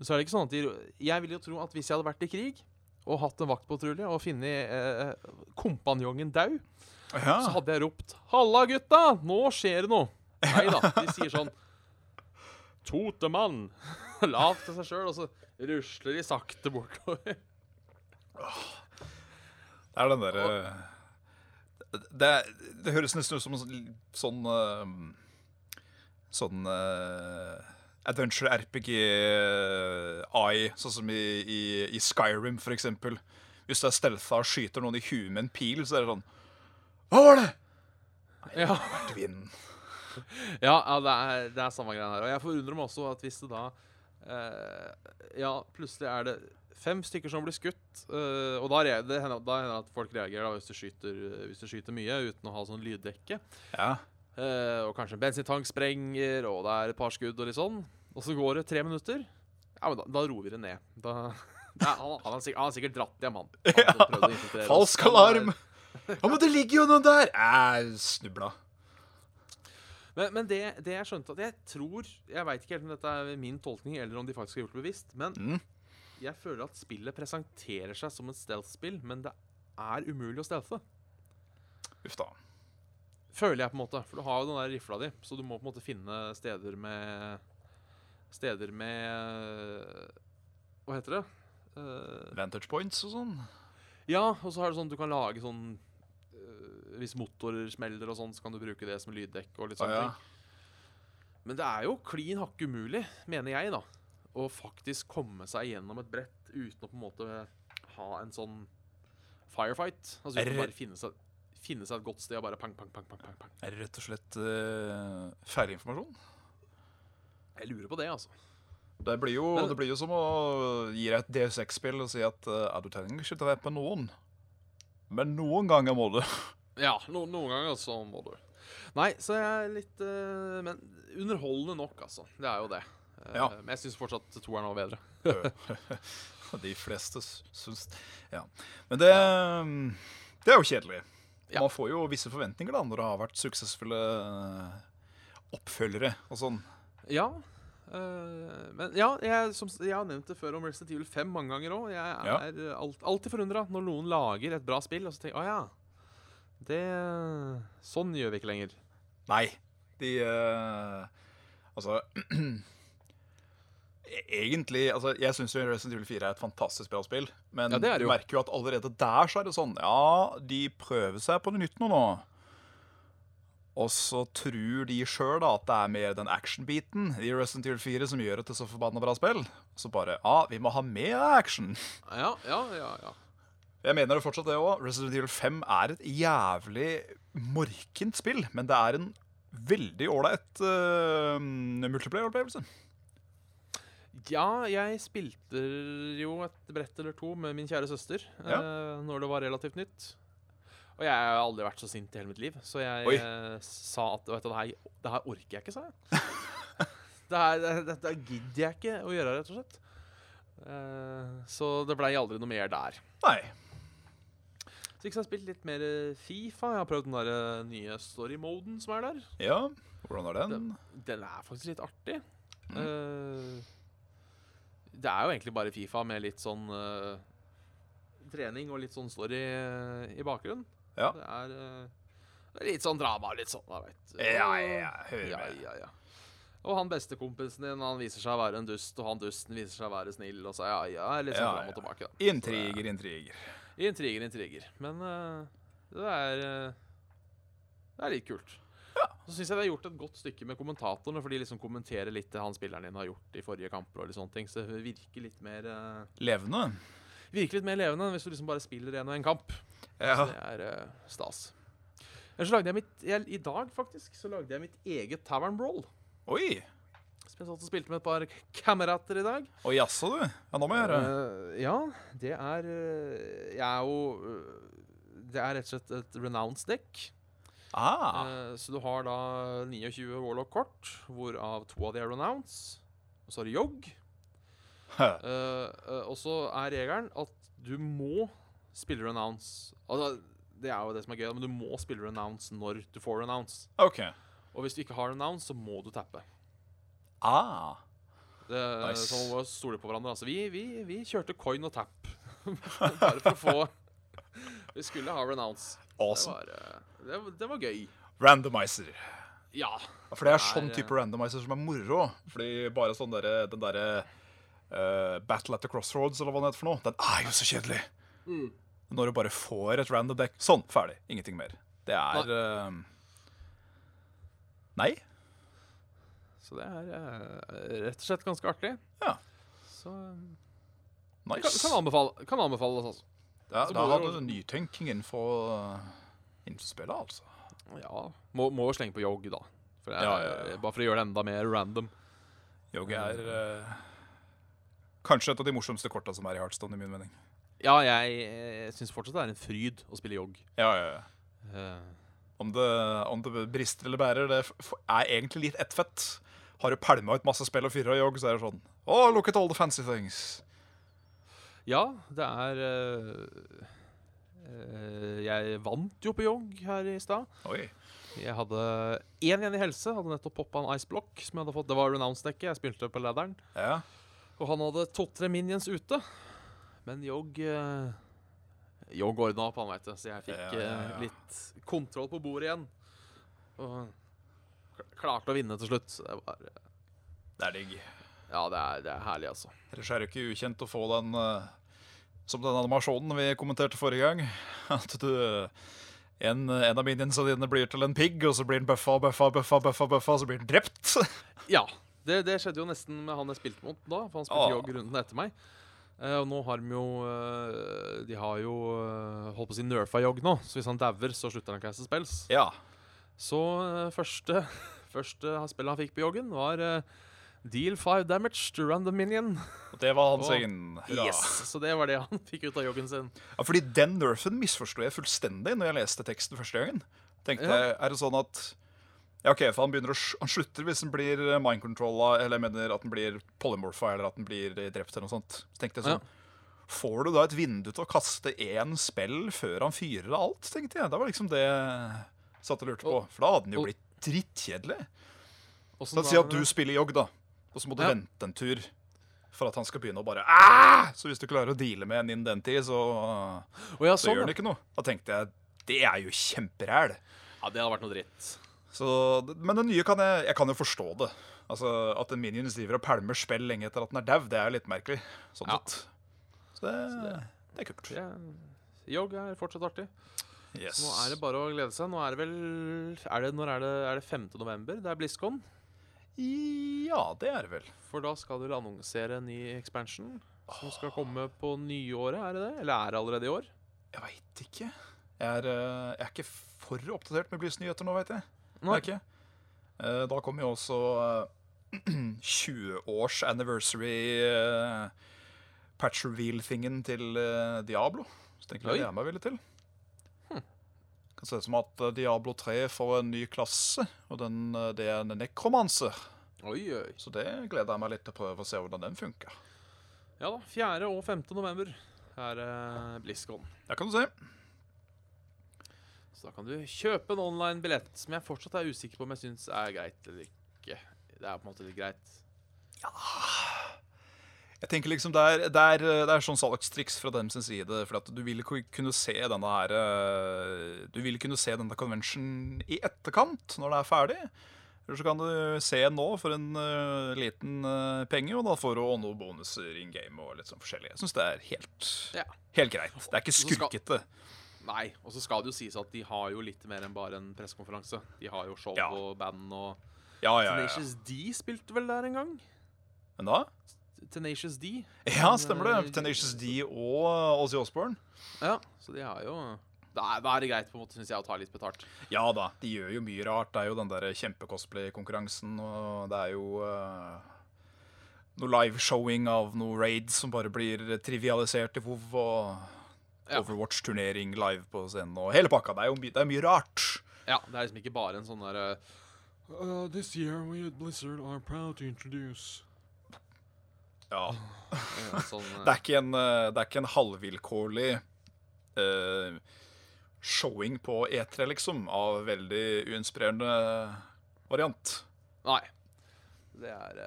S3: så er det ikke sånn at de Jeg vil jo tro at hvis jeg hadde vært i krig og hatt en vaktpatrulje og funnet eh, kompanjongen daud,
S2: ja.
S3: så hadde jeg ropt 'Halla, gutta! Nå skjer det noe!' Nei da. De sier sånn Totemann! [laughs] Lavt til seg sjøl, og så rusler de sakte bortover.
S2: Det er den derre det, det høres nesten ut som en sånn, sånn eh, eh, adventure RPG AI, sånn som i, i, i Skyrim, for eksempel. Hvis du er stealtha og skyter noen i huet med en pil, så er det sånn Hva var det?
S3: Ja.
S2: Vært vinden.
S3: Ja, ja det, er, det er samme greia her. Og jeg forundrer meg også at hvis det da eh, Ja, plutselig er det fem stykker som blir skutt, Uh, og da, det hender, det at folk reagerer da, hvis, du skyter, hvis du skyter mye uten å ha sånn lyddekke.
S2: Ja.
S3: Uh, og kanskje en bensintank sprenger, og det er et par skudd og litt sånn. Og så går det tre minutter. Ja, men da, da roer vi det ned. Da, [laughs] Nei, han, han, har sikkert, dratt hjem, han. han oss.
S2: Falsk alarm! [laughs] Ja, men det ligger jo noen der! Jeg snubla.
S3: Men, men det, det jeg skjønte at Jeg tror Jeg veit ikke helt om dette er min tolkning, eller om de faktisk har gjort det bevisst, men
S2: Mm.
S3: Jeg føler at spillet presenterer seg som et stealth-spill, men det er umulig å stealthe.
S2: Uff da.
S3: Føler jeg, på en måte. For du har jo den der rifla di, så du må på en måte finne steder med Steder med Hva heter det? Uh,
S2: Vantage points og sånn.
S3: ja, og så har du sånn du kan lage sånn uh, Hvis motorer smeller og sånn, så kan du bruke det som lyddekk og litt
S2: sånne
S3: sånne
S2: ja.
S3: ting. Men det er jo klin hakke umulig, mener jeg, da, å faktisk komme seg gjennom et brett uten å på en måte ha en sånn firefight. Altså uten å bare finne seg, finne seg et godt sted og bare pang, pang, pang, pang, pang, pang.
S2: Er det rett og slett uh, feilinformasjon?
S3: Jeg lurer på det, altså.
S2: Det blir, jo,
S3: Men-
S2: det blir jo som å gi deg et DSX-spill og si at uh, du trenger ikke ta på noen. Men noen ganger må du. [laughs]
S3: Ja, no, noen ganger så må du. Nei, så jeg er litt uh, Men underholdende nok, altså. Det er jo det. Eh,
S2: Ja.
S3: Men jeg syns fortsatt toeren var bedre. [laughs] [laughs]
S2: De fleste syns Ja. Men det, det er jo kjedelig. Man får jo visse forventninger da når det har vært suksessfulle uh, oppfølgere og sånn.
S3: Ja. Uh, men ja, jeg, som, jeg har nevnt det før om Resident Evil 5 mange ganger òg. Jeg
S2: Ja.
S3: er eh, alt, alltid forundra når noen lager et bra spill, og så tenker jeg å ja. Det Sånn gjør vi ikke lenger.
S2: Nei. De uh, Altså [clears throat] Egentlig altså, Jeg syns Resident Evil 4 er et fantastisk bra spill. Men
S3: Ja, er
S2: du merker jo at allerede der så er det sånn Ja, de prøver seg på noe nytt nå. nå. Og så tror de sjøl at det er mer den action-biten i Resident Evil 4 som gjør det til så forbanna bra spill. Så bare Ja, vi må ha mer action.
S3: Ja, ja, ja. ja.
S2: Jeg mener det fortsatt det òg. Resident Evil 5 er et jævlig morkent spill, men det er en veldig ålreit uh, multiplayer-opplevelse.
S3: Ja, jeg spilte jo et brett eller to med min kjære søster
S2: Ja.
S3: eh, når det var relativt nytt. Og jeg har aldri vært så sint i hele mitt liv, så jeg
S2: Oi.
S3: eh, sa at vet du, det, her, det her orker jeg ikke, sa jeg. [laughs] det her, det- Dette gidder jeg ikke å gjøre, rett og slett. Eh, så det blei aldri noe mer der.
S2: Nei.
S3: Så så har spilt litt mer eh, Fifa. Jeg har prøvd den der eh, nye story-moden som er der.
S2: Ja, hvordan er den?
S3: Den er faktisk litt artig.
S2: Mm.
S3: Eh, det er jo egentlig bare Fifa med litt sånn uh, trening og litt sånn story eh, i bakgrunnen.
S2: Ja.
S3: Det er, uh, litt sånn drama, litt sånn, jeg vet.
S2: Ja, ja, ja, hører
S3: ja,
S2: med.
S3: ja, ja. Og han bestekompisen din han viser seg å være en dust, og han dusten viser seg å være snill. Og så ja, ja, litt sånn
S2: Ja,
S3: fram og
S2: ja.
S3: tilbake. da.
S2: Intriger, intriger.
S3: Er- Intriger, intriger. Men det er Det er litt kult. Så syns jeg det har gjort et godt stykke med kommentatorene, for de liksom kommenterer litt det han spilleren din har gjort i forrige kamper. og litt sånne ting, Så det virker litt mer uh...
S2: Levende.
S3: Virker litt mer levende enn hvis du liksom bare spiller en og en kamp.
S2: Ja.
S3: Så det er uh, stas. Så lagde jeg mitt jeg, I dag, faktisk, så lagde jeg mitt eget Tavern Brawl.
S2: Oi.
S3: Som jeg satt og spilte med et par kamerater i dag.
S2: Oi, jaså, du. Ja, nå må jeg høre.
S3: Uh, ja, det er Jeg er jo Det er rett og slett et renounce dekk.
S2: Ah.
S3: Eh, så du har da 29 Warlock-kort, hvorav to av de er renounce. Og så har du Jog. Og så er regelen at du må spille renounce. Altså, det er jo det som er gøy, men du må spille renounce når du får renounce.
S2: Okay.
S3: Og hvis du ikke har renounce, så må du tappe.
S2: Ah.
S3: Det,
S2: Nice.
S3: Så man må stole på hverandre. Altså, vi, vi, vi kjørte coin og tap. [laughs] Bare for å få [laughs] Vi skulle ha renounce.
S2: Awesome.
S3: Det, var, eh, det, var- det var gøy.
S2: Randomizer.
S3: Ja.
S2: For det er
S3: Det er,
S2: sånn type randomizer som er moro. Fordi bare sånn der, Den derre uh, Battle at the Crossroads, eller hva det heter for noe, den er jo så kjedelig.
S3: Mm.
S2: Når du bare får et random deck. Sånn, ferdig. Ingenting mer. Det er uh, Nei.
S3: Så det er uh, rett og slett ganske artig.
S2: Ja.
S3: Så
S2: Nice.
S3: kan, kan anbefale, kan anbefales, altså.
S2: Da hadde
S3: du-
S2: nytenking innenfor, uh, innenfor spillet, altså.
S3: Ja. Må, må slenge på Yogi, da. For jeg,
S2: Ja, ja, ja.
S3: Bare for å gjøre det enda mer random.
S2: Yogi er eh, kanskje et av de morsomste korta som er i Heartstone, i min mening.
S3: Ja, jeg, jeg syns fortsatt det er en fryd å spille Yog.
S2: Ja, ja, ja.
S3: Uh,
S2: Om det, om det brister eller bærer, det er egentlig litt ett fett. Har du pælma ut masse spill og fyra jogg, så er det sånn Oh, look at all the fancy things.
S3: Ja, det er eh, Jeg vant jo på jogg her i stad. Jeg hadde én igjen i helse. Hadde nettopp poppa en Ice Block. Som jeg hadde fått Det var renounce-dekket. Jeg spilte på ladderen.
S2: Ja.
S3: Og han hadde to-tre minions ute. Men jogg øh, Jogg ordna opp, han veit det. Så jeg fikk
S2: Ja, ja,
S3: litt kontroll på bordet igjen. Og klarte å vinne til slutt. Så det var
S2: Det er digg.
S3: Ja, det er, det er herlig, altså.
S2: Ellers er det ikke ukjent å få den eh, som den animasjonen vi kommenterte forrige gang. [laughs] At du en, en av minionsene dine blir til en pigg, og så blir den bøffa, bøffa, bøffa, bøffa, bøffa, og så blir den drept. [laughs]
S3: Ja. Det, det skjedde jo nesten med han jeg spilte mot da, for han spilte
S2: Ah.
S3: Yogg runden etter meg. Uh, og nå har de jo uh, De har jo uh, holdt på å si nerfa Jogg nå, så hvis han dauer, så slutter han å caste spells.
S2: Ja.
S3: Så første, [laughs] første spillet han fikk på Joggen, var eh, Deal 5 damage to random minion.
S2: Og det var hans egen.
S3: Yes, Så det var det han [laughs] fikk ut av joggen sin.
S2: Ja, fordi den nerfen misforsto jeg fullstendig når jeg leste teksten første gangen. Tenkte
S3: Ja.
S2: jeg, Er det sånn at Ja, OK, for han begynner å Han slutter hvis han blir mind-controlla, eller jeg mener at han blir polymorpha, eller at han blir eh, drept, eller noe sånt. Så tenkte jeg sånn Får du da et vindu til å kaste én spill før han fyrer av alt, tenkte jeg. Det var liksom det jeg satt og lurte på. For da hadde den jo blitt drittkjedelig. Så Si at du spiller jogg, da, og så må du
S3: Ja.
S2: vente en tur for at han skal begynne å bare Aah! Så hvis du klarer å deale med en innen den tid, så,
S3: oh, ja,
S2: så
S3: sånn,
S2: gjør han ikke noe. Da tenkte jeg det er jo kjemperæl.
S3: ja, det hadde vært noe dritt.
S2: Så, men det nye kan jeg Jeg kan jo forstå det. Altså At en minions driver og pælmer spill lenge etter at den er dau, det er litt merkelig. Sånn
S3: Ja.
S2: sett. Så det, det er kult.
S3: Det, Yogg er fortsatt artig.
S2: Yes.
S3: Nå er det bare å glede seg. Nå er det vel er det, Når er det, er det 5. november? Det er BlizzCon.
S2: Ja, det er det vel.
S3: For da skal du annonsere en ny expansion som skal komme på nyåret, er det det? Eller er det allerede i år?
S2: Jeg veit ikke. Jeg er, eh, jeg er ikke for oppdatert med Blizz nyheter nå, veit jeg. Ikke. Eh, Da kommer jo også eh, [clears throat] 20-års anniversary eh, patch reveal-thingen til Diablo. Så tenker jeg det er meg veldig til. Kan se ut som at eh, Diablo 3 får en ny klasse, og den, eh, det er en nekromanser.
S3: Oi, oi.
S2: Så det gleder jeg meg litt til å prøve å se hvordan den funker.
S3: Ja da. 4. og 5. november er uh, BlizzCon.
S2: Der kan du se.
S3: Så da kan du kjøpe en online billett, som jeg fortsatt er usikker på om jeg syns er greit eller ikke. Det er på en måte litt greit.
S2: Jeg tenker liksom Det er, det er, det er sånn salgstriks fra dem sin side. For at du vil kunne se denne her eh, Du vil kunne se denne convention i etterkant, når det er ferdig. Eller så kan du se nå for en uh, liten uh, penge, og da får du noen bonuser in game og litt sånn forskjellig. Jeg syns det er helt,
S3: Ja.
S2: helt greit. Det er ikke skurkete.
S3: Nei. Og så skal det jo sies at de har jo litt mer enn bare en pressekonferanse. De har jo show
S2: Ja.
S3: og band og
S2: Ja, ja, ja.
S3: Tenacious D spilte vel der en gang?
S2: Men da?
S3: Tenacious D.
S2: Ja, stemmer
S3: eh,
S2: det. Tenacious D og Ozzy Osbourne.
S3: Ja, så de har jo Da er, er det greit, på en måte, synes jeg, å ta litt betalt.
S2: Ja da, de gjør jo mye rart. Det er jo den der kjempecosplay-konkurransen, og det er jo uh, noe liveshowing av noe raids som bare blir trivialisert i WoW, og
S3: Ja.
S2: Overwatch-turnering live på scenen, og hele pakka. Det er jo my det er mye rart.
S3: Ja, Det er liksom ikke bare en sånn derre
S1: Uh, this year we at Blizzard are proud to introduce
S2: Ja.
S3: sånn [laughs] eh,
S2: Det er ikke en, eh, det er ikke en halvvilkårlig uh, showing på E3, liksom, av veldig uinspirerende variant.
S3: Nei. Det er,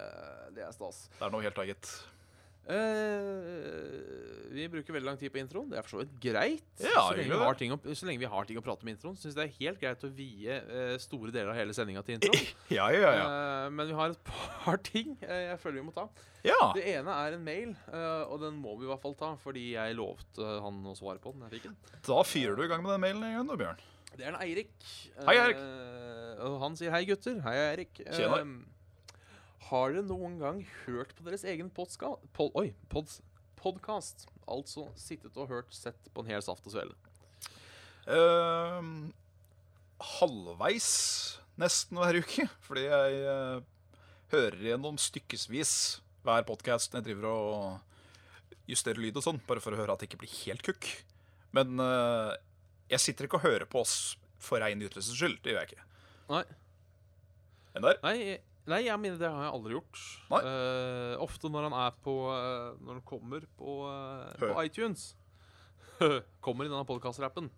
S3: det er stas.
S2: Det er noe helt eget.
S3: Eh, vi bruker veldig lang tid på introen. Det er for så vidt greit.
S2: Ja,
S3: så, lenge vi har ting å, så lenge vi har ting å prate om introen, syns det er helt greit å vie uh, store deler av hele sendinga til introen. [laughs]
S2: Ja, ja, ja.
S3: Uh, men vi har et [laughs] par ting jeg føler vi må ta.
S2: Ja,
S3: Det ene er en mail, og den må vi i hvert fall ta, fordi jeg lovte han å svare på den. Jeg fikk den.
S2: Da fyrer du i gang med den mailen en gang, da, Bjørn.
S3: Det er en Eirik.
S2: Hei, Eirik.
S3: Han sier hei, gutter. Hei, Eirik. Eh, har dere noen gang hørt på deres egen podska pod, oi, pods, podkast? Altså sittet og hørt sett på en hel saft og svele.
S2: Uh, halvveis nesten hver uke, fordi jeg uh, hører gjennom stykkesvis hver podkast når jeg driver og justerer lyd og sånn, bare for å høre at det ikke blir helt kukk. Men uh, jeg sitter ikke og hører på oss for rein nytelses skyld. Det gjør jeg ikke.
S3: Nei.
S2: Enn der?
S3: Nei, nei, jeg mener det har jeg aldri gjort. Eh, ofte når han er på uh, Når han kommer på,
S2: uh,
S3: på iTunes [laughs] Kommer i denne podkast-rappen,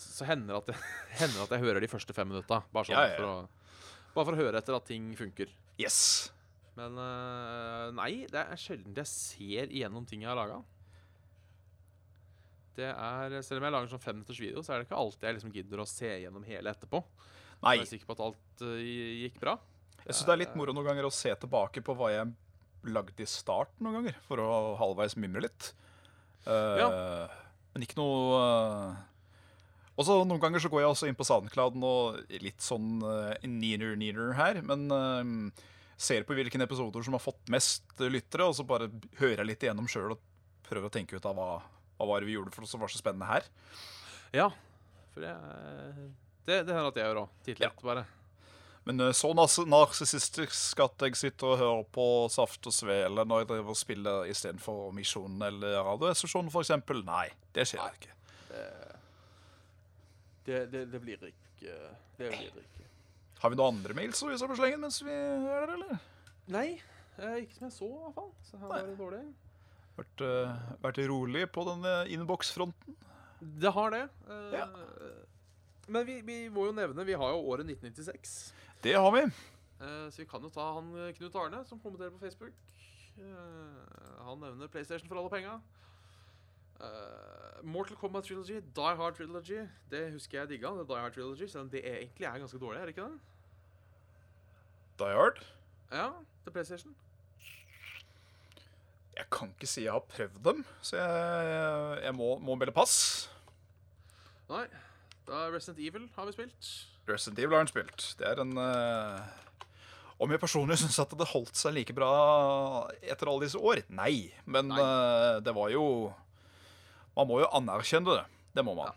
S3: så hender det at, jeg, [laughs] hender at jeg hører de første fem minutta. Bare sånn
S2: Ja, ja.
S3: For, å, bare for å høre etter at ting funker.
S2: Yes.
S3: Men nei, det er sjelden jeg ser igjennom ting jeg har laga. Det er, Selv om jeg lager sånn femminutters video, så er det ikke alltid jeg liksom gidder å se gjennom hele etterpå.
S2: Nei,
S3: Jeg er sikker på at alt gikk bra.
S2: Jeg syns det er litt moro noen ganger å se tilbake på hva jeg lagde i starten noen ganger, for å halvveis mimre litt. Ja. Men ikke noe uh... Og så Noen ganger så går jeg også inn på SoundClouden og litt sånn uh, neener-neener her, men uh, ser på hvilke episoder som har fått mest lyttere, og så bare hører jeg litt igjennom sjøl og prøver å tenke ut av hva, hva var det vi gjorde for som var så spennende her.
S3: Ja, for det Det, det hender at jeg gjør òg. Titt litt, bare.
S2: Men eh, så narsissistisk at jeg sitter og hører på Saft og Svele når jeg driver og spiller istedenfor Misjonen eller Radioresepsjonen f.eks. Nei, det skjer ikke.
S3: Det, det, det blir ikke Det blir ikke.
S2: Har vi noen andre mails å vise på slengen mens vi er der, eller?
S3: Nei, eh, ikke som jeg så, i hvert fall. Så her var det dårlig.
S2: Vært, eh, vært rolig på denne innboksfronten.
S3: Det har det.
S2: Ja.
S3: Men vi, vi må jo nevne Vi har jo året 1996.
S2: Det har vi.
S3: Eh, så vi kan jo ta han eh, Knut Arne, som kommenterer på Facebook. Eh, han nevner PlayStation for alle penga. Mortal Kombat Trilogy, Die Hard Trilogy. Det husker jeg digga. Det Die Hard Trilogy Selv om det egentlig er ganske dårlig, er det ikke det?
S2: Die Hard.
S3: Ja, til PlayStation.
S2: Jeg kan ikke si jeg har prøvd dem, så jeg, jeg må, må melde pass.
S3: Nei. Da Resident Evil har vi spilt.
S2: Resident Evil har han spilt. Det er en uh, Om jeg personlig [laughs] syns at det holdt seg like bra etter alle disse år? Nei. Men
S3: Nei.
S2: Uh, det var jo Man må jo anerkjenne det. Det må man.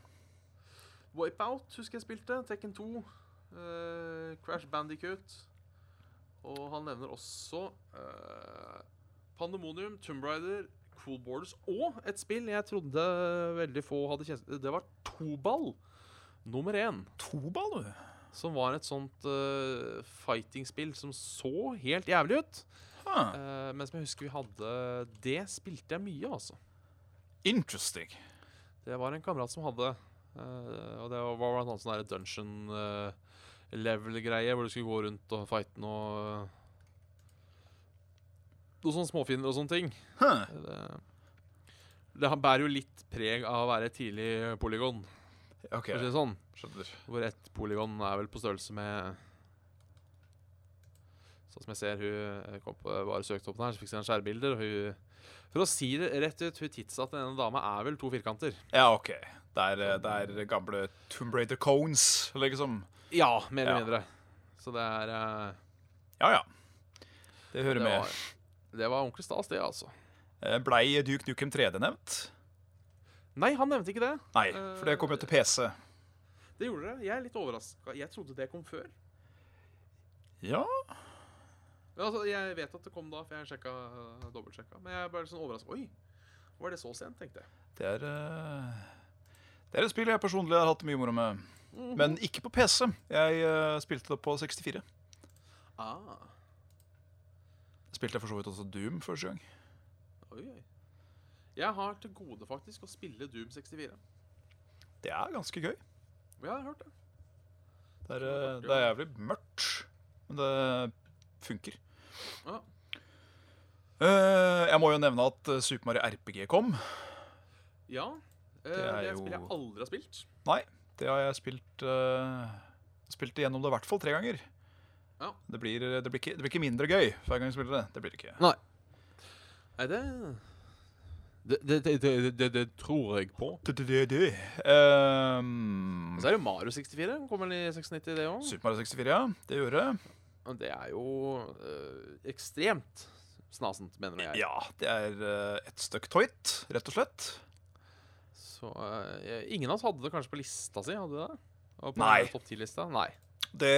S3: Wipeout husker jeg spilte. Tekken 2. Uh, Crash Bandicoot. Og han nevner også eh, Pandemonium, Tomb Raider, Cool Borders og et spill jeg trodde veldig få hadde kjent Det var Toball nummer én.
S2: Toball, du.
S3: Som var et sånt uh, fighting-spill som så helt jævlig ut.
S2: Huh.
S3: Uh, men som jeg husker vi hadde Det spilte jeg mye, altså.
S2: Interesting.
S3: Det var en kamerat som hadde Uh, Og det var blant annet sånn dungeon uh, level-greie, hvor du skulle gå rundt og fighte noe Noen sånne småfinner og sånne ting.
S2: Huh.
S3: Det, det bærer jo litt preg av å være tidlig polygon,
S2: OK,
S3: for å si det sånn.
S2: skjønner.
S3: Hvor ett polygon er vel på størrelse med Sånn som jeg ser hun kom på, bare søkte opp den her, så fikk jeg en skjærbilder. Og hun, for å si det rett ut, hun tidsa til denne dama er vel to firkanter.
S2: Ja, OK. Det er, det er gamle Tomb Raider Cones, liksom.
S3: Ja, mer eller
S2: Ja.
S3: mindre. Så det er uh...
S2: Ja, ja. Det hører
S3: det
S2: med.
S3: var, det var ordentlig stas, det, altså.
S2: Eh, Blei Duke Nukem 3D nevnt?
S3: Nei, han nevnte ikke det.
S2: Nei, for det kom jo til PC.
S3: Det gjorde det. Jeg er litt overraska. Jeg trodde det kom før.
S2: Ja,
S3: altså, Jeg vet at det kom da, for jeg sjekka, dobbeltsjekka. Men jeg er bare sånn overraska. Oi, var det så sent, tenkte jeg.
S2: det er eh, Det er et spill jeg personlig har hatt mye moro med. Men ikke på PC. Jeg eh, spilte det på 64.
S3: Ah,
S2: Spilte jeg for så vidt også Doom første gang.
S3: oi, oi. Jeg har til gode faktisk å spille Doom 64.
S2: Det er ganske gøy.
S3: Ja, jeg har hørt det.
S2: Det er, eh, det er jævlig mørkt, men det funker.
S3: Ja.
S2: Eh, jeg må jo nevne at eh, Super Mario RPG kom.
S3: Ja. eh,
S2: Det er
S3: et spill jeg aldri har spilt.
S2: Nei, det har jeg spilt uh, Spilt igjennom det i hvert fall tre ganger.
S3: Ja.
S2: Det, blir, det, blir ikke, det blir ikke mindre gøy hver gang jeg spiller det. Det blir det ikke.
S3: Nei, Nei, det, det, det, det, det, det tror jeg på.
S2: Ehm,
S3: Så er det Mario 64. Kommer den i 96, det òg?
S2: Super Mario 64, ja. Det gjorde det.
S3: Det er jo øh, ekstremt snasent, mener jeg.
S2: Ja, det er eh, et stykk toit, rett og slett.
S3: Så øh, Ingen av oss hadde det kanskje på lista si? hadde det? Og på
S2: Nei.
S3: topp 10-lista? Nei.
S2: Det,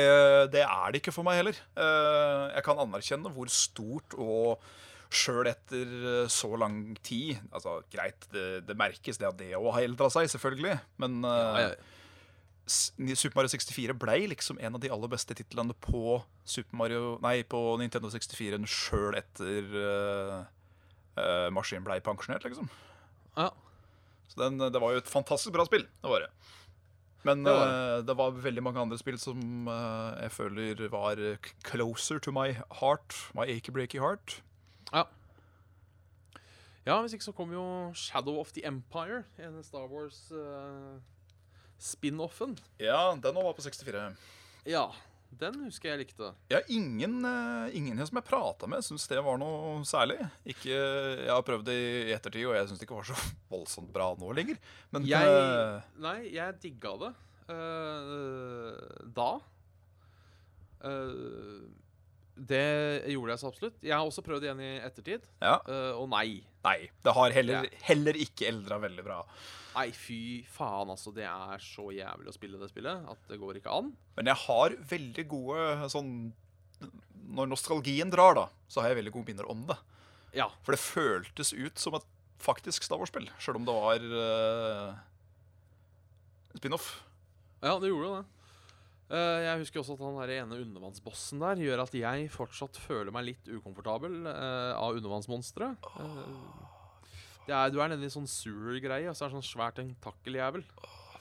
S2: det er det ikke for meg heller. Uh, jeg kan anerkjenne hvor stort og Sjøl etter eh, så lang tid Altså, Greit, det, det merkes det at det òg har eldra seg, selvfølgelig. Men eh,
S3: Ja, ja.
S2: Super Mario 64 ble liksom en av de aller beste titlene på Super Mario Nei, på Nintendo 64 sjøl etter uh, maskinen blei pensjonert, liksom.
S3: ja.
S2: Så den, det var jo et fantastisk bra spill. Det var det. Men
S3: Det
S2: det
S3: var
S2: var, det var veldig mange andre spill som eh, jeg føler var closer to my heart. My achy breaky heart.
S3: Ja. Ja, hvis ikke så kom jo Shadow of the Empire, en Star Wars øh, spin-offen.
S2: Ja, den var på 64.
S3: Ja, den husker jeg likte.
S2: Ja, ingen, eh, ingen som jeg prata med, syns det var noe særlig. Ikke, jeg har prøvd det i ettertid, og jeg syns det ikke var så [laughs] voldsomt bra nå lenger. Men
S3: Jeg
S2: eh,
S3: Nei, jeg digga det uh, da. Øh, det gjorde jeg så absolutt. Jeg har også prøvd igjen i ettertid,
S2: ja,
S3: uh, og nei.
S2: nei. Det har heller, heller ikke eldra veldig bra.
S3: Nei, fy faen, altså. Det er så jævlig å spille det spillet at det går ikke an.
S2: Men jeg har veldig gode sånn Når nostalgien drar, da, så har jeg veldig gode minner om det.
S3: Ja.
S2: For det føltes ut som et faktisk Star Wars-spill, sjøl om det var uh, spin-off.
S3: Ja, det gjorde det. Eh, jeg husker også at han der ene undervannsbossen der gjør at jeg fortsatt føler meg litt ukomfortabel eh, av undervannsmonstre. Eh, det er, du er nede i sånn sewer-greie, og så er det sånn svær tentakeljævel.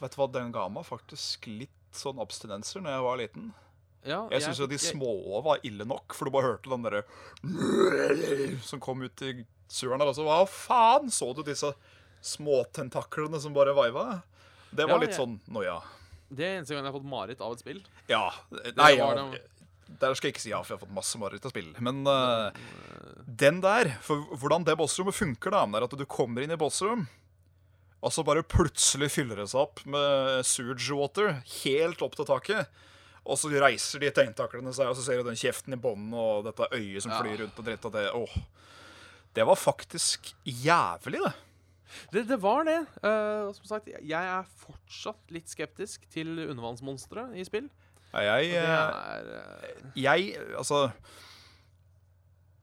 S2: Vet du hva, den ga meg faktisk litt sånn abstinenser når jeg var liten.
S3: Ja,
S2: Jeg syns jo de små var ille nok, for du bare hørte den derre [laughs] som kom ut i suren der. Altså, hva faen? Så du disse småtentaklene som bare vaiva? Det var
S3: Ja,
S2: litt
S3: jeg-
S2: sånn noia.
S3: Det er eneste gang jeg har fått mareritt av et spill.
S2: Ja. Nei, ja. Der skal jeg ikke si ja, for jeg har fått masse mareritt av spill. Men uh, den der, for hvordan det bossrommet funker, da, er at du kommer inn i bossrom, og så bare plutselig fyller det seg opp med sewage water helt opp til taket. Og så reiser de tegntaklene seg, og så ser du den kjeften i bånden og dette øyet som
S3: Ja.
S2: flyr rundt og dritt. Og det, åh. det var faktisk jævlig, det.
S3: Det, det var det. Uh, som sagt, jeg er fortsatt litt skeptisk til undervannsmonstre i spill.
S2: Ja, Jeg, eh,
S3: er uh...
S2: jeg Altså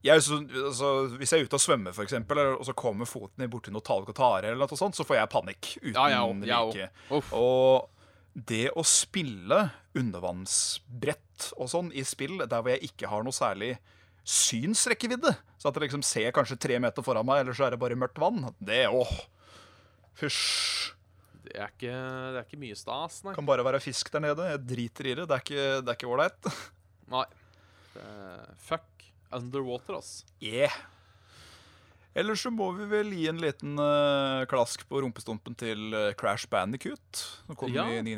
S2: jeg, så, altså, Hvis jeg er ute og svømmer, for eksempel, eller- og så kommer foten borti noe tare eller noe sånt, så får jeg panikk uten
S3: Ja, ja, òg.
S2: Like. Og det å spille undervannsbrett og sånn i spill der hvor jeg ikke har noe særlig synsrekkevidde, så at jeg liksom ser kanskje tre meter foran meg, eller så er det bare mørkt vann, det åh. Fysj.
S3: Det er ikke, det er ikke mye stas, nei.
S2: Kan bare være fisk der nede. Jeg driter i det. Det er ikke- det ålreit. [laughs]
S3: nei. Det er fuck underwater, ass.
S2: Yeah. Ellers så må vi vel gi en liten uh, klask på rumpestumpen til eh, Crash Bandicoot, som kommer
S3: Ja.
S2: i 9.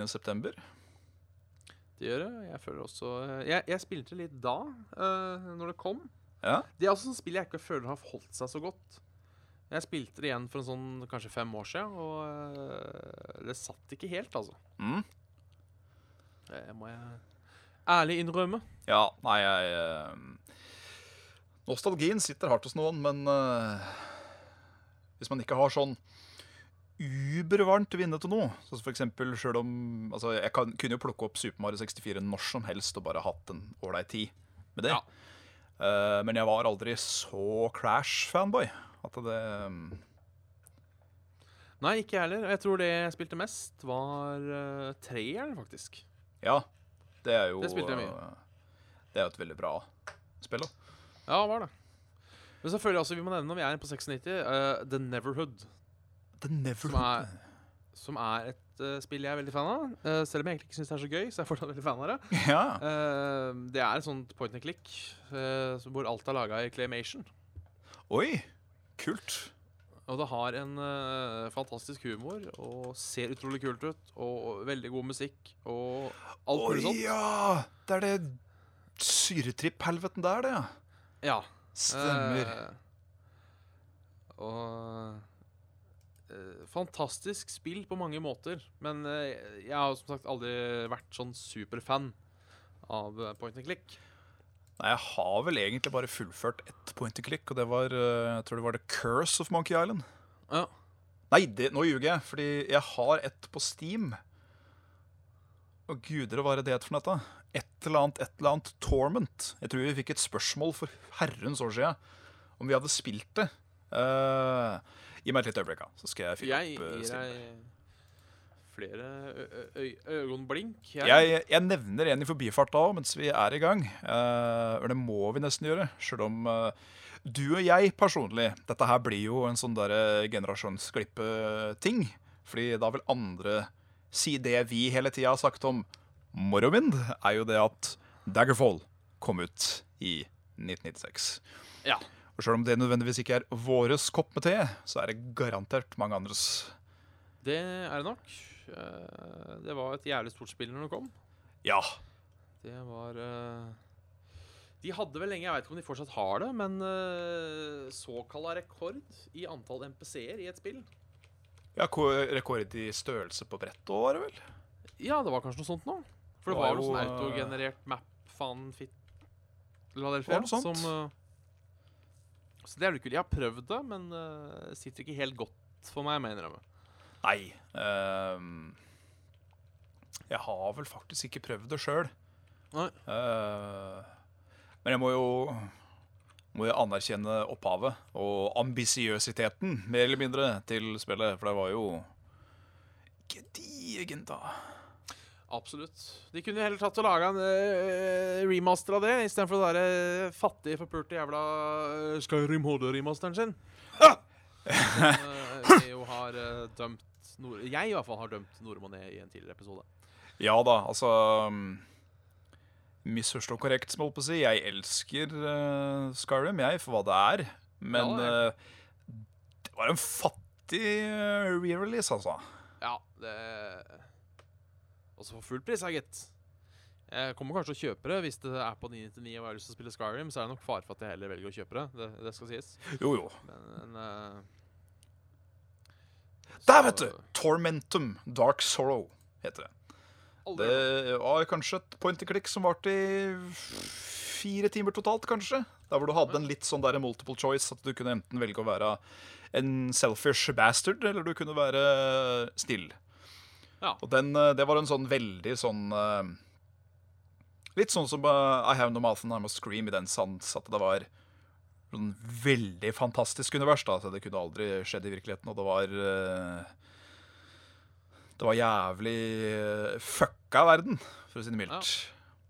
S3: gjøre. Jeg føler også eh, Jeg, jeg spilte litt da, uh, når det kom.
S2: Ja.
S3: Det er også sånn spill jeg ikke føler har holdt seg så godt. Jeg spilte det igjen for en sånn kanskje fem år siden, og uh, det satt ikke helt, altså.
S2: Mm.
S3: Det må jeg ærlig innrømme.
S2: Ja, nei, jeg uh, Nostalgien sitter hardt hos noen, men uh, hvis man ikke har sånn ubervarmt til noe Så for eksempel selv om Altså, jeg kan, kunne jo plukke opp Super Mario 64 når som helst og bare hatt en ålreit tid med det.
S3: Ja.
S2: Uh, men jeg var aldri så Crash-fanboy at det
S3: Nei, ikke jeg heller. Jeg tror det jeg spilte mest, var uh, treeren, faktisk.
S2: Ja, det er jo
S3: Det spilte jeg mye.
S2: Uh, Det er jo et veldig bra spill. da.
S3: Ja, var det. Men selvfølgelig også, vi må nevne når vi er på 96, uh, The Neverhood.
S2: The Never
S3: Som er, som er et uh, spill jeg er veldig fan av. Uh, selv om jeg egentlig ikke syns det er så gøy, så er jeg fortsatt veldig fan av det. [laughs]
S2: Ja.
S3: Uh, det er et sånt point and click hvor alt er laga i claymation.
S2: Oi, kult.
S3: Og det har en fantastisk humor og ser utrolig kult ut. Og veldig god musikk og alt mulig sånt.
S2: ja! Det er det syretripp-helveten der, det, ja.
S3: Ja.
S2: Stemmer.
S3: Og Fantastisk spill på mange måter. Men eh, jeg har som sagt aldri vært sånn superfan av eh, point and click.
S2: Nei, jeg har vel egentlig bare fullført ett point and click, og det var eh, Jeg tror det var The Curse of Monkey Island.
S3: Ja.
S2: Nei, det, nå ljuger jeg, fordi jeg har ett på Steam. Og guder, hva er det det for noe? Et eller annet, et eller annet Torment. Jeg tror vi fikk et spørsmål for herrens år siden om vi hadde spilt det. Eh, gi meg et lite øyeblikk, så skal jeg fylle
S3: Jeg
S2: opp uh,
S3: gir deg flere øyeblink.
S2: Jeg, jeg nevner en i forbifarta òg mens vi er i gang. Uh, det må vi nesten gjøre. Selv om uh, du og jeg personlig Dette her blir jo en sånn derre generasjonsglippe-ting. Fordi da vil andre si det vi hele tida har sagt om Morrowind, er jo det at Daggerfall kom ut i 1996.
S3: Ja.
S2: Og selv om det nødvendigvis ikke er våres kopp med te, så er det garantert mange andres.
S3: Det er det nok. Eh, Det var et jævlig stort spill når det kom.
S2: Ja.
S3: Det var eh, De hadde vel lenge, jeg vet ikke om de fortsatt har det, men uh, såkalla rekord i antall MPC-er i et spill.
S2: ja rekord i størrelse på brettet òg, var det vel?
S3: Ja, det var kanskje noe sånt nå. For det var jo sånn
S2: eh,
S3: autogenerert map fan fit
S2: Var
S3: Ladelfia
S2: det sånt?
S3: som eh, Så det er litt kult. Jeg har prøvd det, men uh, sitter ikke helt godt for meg, må jeg innrømme.
S2: Nei. ehm, jeg har vel faktisk ikke prøvd det sjøl.
S3: Uh,
S2: men jeg må jo må jo anerkjenne opphavet og ambisiøsiteten, mer eller mindre, til spillet. For det var jo gedigent, da.
S3: Absolutt. De kunne heller tatt og laga en uh, remaster av det, istedenfor den derre fattige, forpulte jævla uh, Skyrim HD-remasteren sin. Som uh, jo har uh, dømt Nord Jeg i hvert fall har dømt Nordmann i en tidligere episode.
S2: Ja da, altså um, Misforstå korrekt, som jeg holdt på å si. Jeg elsker eh, Skyrim, jeg, for hva det er. Men
S3: Ja, det
S2: eh, var en fattig uh, re-release, altså.
S3: Ja, det Også for full pris, ja, gitt. Jeg kommer kanskje til å kjøpe det hvis det er på 999 og jeg har lyst til å spille Skyrim. Så er det nok fare for at jeg heller velger å kjøpe det. Det, det skal sies.
S2: Jo, jo.
S3: Men uh,
S2: Der, vet du! Tormentum Dark Sorrow heter det.
S3: Aldri
S2: Det var kanskje et point and click som varte i fire timer totalt, kanskje. Der hvor du hadde en litt sånn der multiple choice, at du kunne enten velge å være en selfish bastard, eller du kunne være snill.
S3: Ja.
S2: Og den, eh, det var en sånn veldig sånn eh, Litt sånn som eh, I Have No Mouth and I Must Scream i den sans at det var sånn veldig fantastisk univers. da, så Det kunne aldri skjedd i virkeligheten, og det var Det var jævlig fucka verden, for å si det mildt.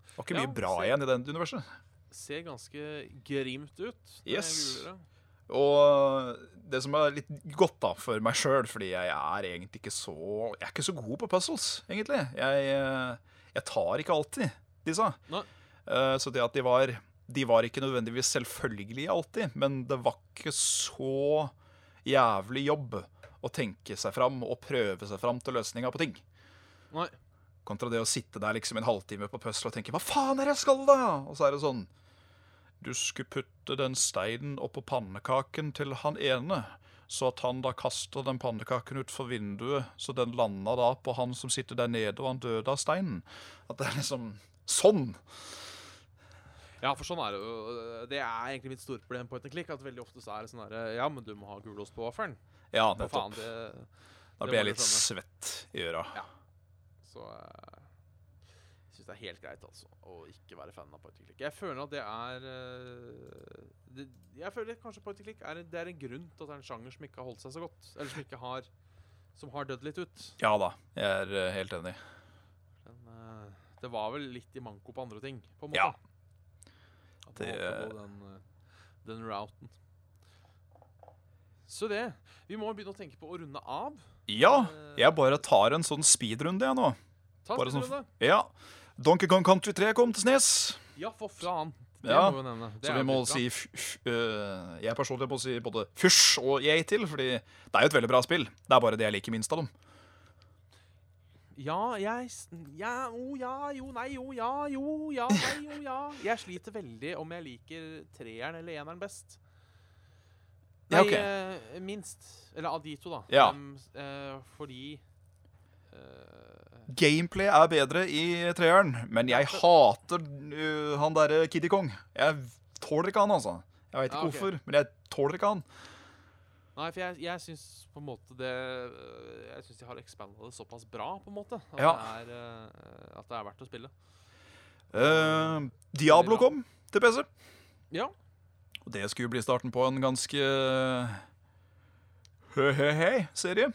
S2: Det var ikke mye bra igjen i det universet.
S3: Ser ganske grimt ut.
S2: Yes. Og det som er litt godt da for meg sjøl, fordi jeg er egentlig ikke så Jeg er ikke så god på puzzles, egentlig. Jeg, eh, jeg tar ikke alltid disse.
S3: Nei.
S2: Eh, Så det at de var De var ikke nødvendigvis selvfølgelige alltid, men det var ikke så jævlig jobb å tenke seg fram og prøve seg fram til løsninga på ting.
S3: Nei.
S2: Kontra det å sitte der liksom en halvtime på puzzle og tenke 'hva faen er det jeg skal', da? Og så er det sånn Du skulle putte den steinen oppå pannekaken til han ene. så at han da kaster den pannekaken utfor vinduet, så den lander da på han som sitter der nede, og han døde av steinen. At det er liksom sånn.
S3: Ja, for sånn er det jo. Det er egentlig mitt store problem på et klikk. At veldig ofte så er det sånn herre Ja, men du må ha gulost på vaffelen.
S2: Ja,
S3: For faen,
S2: nettopp.
S3: det
S2: Da blir jeg litt svett i øra.
S3: Ja. Så jeg syns det er helt greit altså å ikke være fan av point and click. Jeg føler at det er eh, det, Jeg føler kanskje point and click er, det er en grunn til at det er en sjanger som ikke har holdt seg så godt. Eller som ikke har Som har dødd litt ut.
S2: Ja da, jeg er eh, helt enig.
S3: Men uh, det var vel litt i manko på andre ting, på en måte.
S2: Ja.
S3: At
S2: Det-
S3: man valgte å gå den, den routen. Så det. Vi må begynne å tenke på å runde av.
S2: Ja, jeg bare tar en sånn speedrunde, jeg nå.
S3: Ta
S2: Bare sånn- Ja. Donkey Kong Country 3 kom til Snes.
S3: Ja, for faen. Det
S2: Ja,
S3: må vi nevne. Det
S2: Så vi må si øh, Jeg personlig må si både fysj og jeg til, fordi det er jo et veldig bra spill. Det er bare det jeg liker minst av dem.
S3: Ja, jeg Ja, oh, ja, jo, nei, jo, ja, jo, ja, nei, jo, ja. Jeg sliter veldig om jeg liker treeren eller eneren best. Nei,
S2: Ja, ok.
S3: eh, minst. Eller av de to, da.
S2: Ja.
S3: Um, uh, fordi eh,
S2: Gameplay er bedre i treeren, men jeg hater uh, han derre Kiddy Kong. Jeg tåler ikke han, altså. Jeg veit ikke
S3: Ah, okay.
S2: hvorfor, men jeg tåler ikke han.
S3: Nei, for jeg, jeg syns på en måte det øh, Jeg syns de har expanda det såpass bra, på en måte. At,
S2: Ja.
S3: det, er, øh, at det er verdt å spille.
S2: Uh, Diablo kom til PC.
S3: Ja.
S2: Og det skulle bli starten på en ganske hø-hø-hei-serie.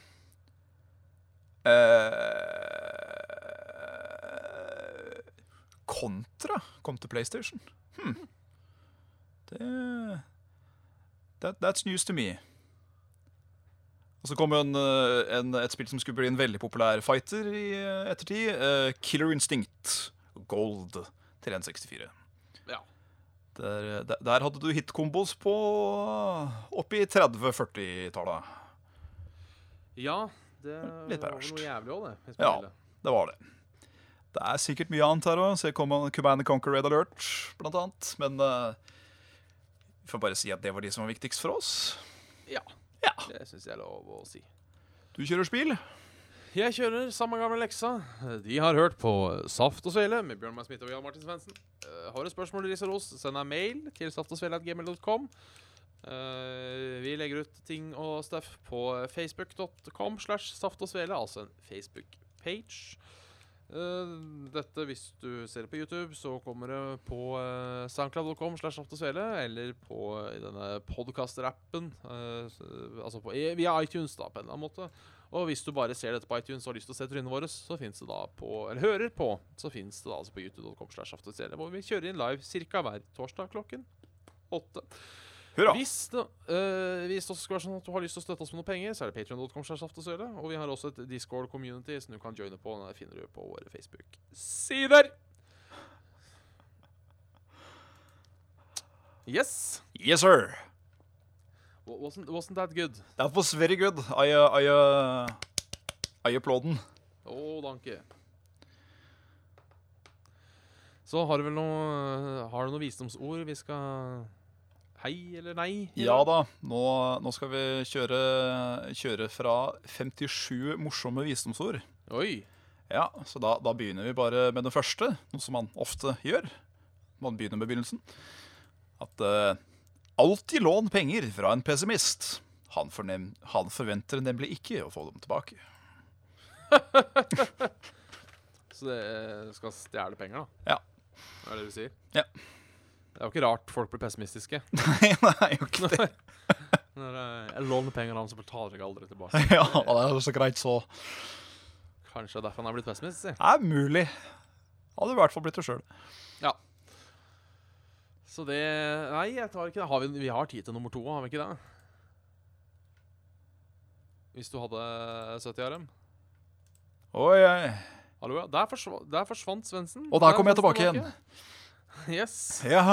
S2: Eh, Kontra kom til PlayStation. Hmm. Det that, That's news to me. Og så kom jo en, eh, en, et spill som skulle bli en veldig populær fighter i eh, ettertid. Uh, Killer Instinct Gold til 164.
S3: Ja.
S2: Der, der, der hadde du hitkombos på oppi 30-40-tallet.
S3: ja det var noe jævlig òg, det.
S2: Ja. Det var det. Det er sikkert mye annet her òg. Se Command Command and Conquer Red Alert, blant annet. Men uh, vi får bare si at det var de som var viktigst for oss.
S3: ja.
S2: Ja.
S3: Det syns jeg er lov å si.
S2: Du kjører spill?
S3: Jeg kjører samme gamle leksa. De har hørt på Saft og Svele med Bjørn Mai Smidt og Jan Martin Svendsen. Uh, har du spørsmål eller ris og ros, send deg mail til saftogsvele.gmil.com. Uh, vi legger ut ting og stuff på facebook.com slash saft og svele, altså en Facebook-page. Eh, dette, hvis du ser det på YouTube, så kommer det på uh, soundcloud.com slash svele, eller på i denne podcaster-appen, eh, altså på, via iTunes da, på en eller annen måte. Og hvis du bare ser dette på iTunes og har lyst til å se trynene våre, så finnes det da på Eller hører på, så finnes det da altså på youtube.com slash hvor vi kjører inn live ca. hver torsdag klokken åtte.
S2: Hurra.
S3: Hvis det, øh, hvis det også skal være sånn at du har lyst til å støtte oss med noen penger, så er det patreon.com. Og vi har også et Discord-community som du kan joine på. Den finner du på våre Facebook-sider. Yes.
S2: Yes, sir.
S3: Wasn't, wasn't that good?
S2: That was very good. I, uh, I, uh, I applaud den.
S3: Å, danke. Så har du vel noe Har du noen visdomsord vi skal Hei eller nei?
S2: Ja da. Nå, nå skal vi kjøre, kjøre fra 57 morsomme visdomsord.
S3: Oi.
S2: Ja, Så da, da begynner vi bare med det første, noe som man ofte gjør. Man begynner med begynnelsen. At uh, alltid lån penger fra en pessimist. Han, fornem, han forventer nemlig ikke å få dem tilbake. [laughs]
S3: Så det skal stjele penger, da?
S2: Ja.
S3: Det Er det det du sier?
S2: Ja.
S3: Det er jo ikke rart folk blir pessimistiske. [laughs]
S2: Nei, det er jo ikke det. [laughs]
S3: Når eh, jeg låner penger av han, så betaler jeg aldri tilbake. [laughs]
S2: Ja, det er så greit, så.
S3: Kanskje derfor han er blitt pessimist.
S2: Det er mulig. Hadde i hvert fall blitt det sjøl.
S3: Så det Nei, jeg tar ikke det. Har vi, vi har tid til nummer to, har vi ikke det? Hvis du hadde 70 RM?
S2: Oi, oi.
S3: Hallo, ja. Der, forsv der forsvant Svendsen.
S2: Og der kom jeg
S3: tilbake,
S2: tilbake igjen.
S3: Yes.
S2: Ja,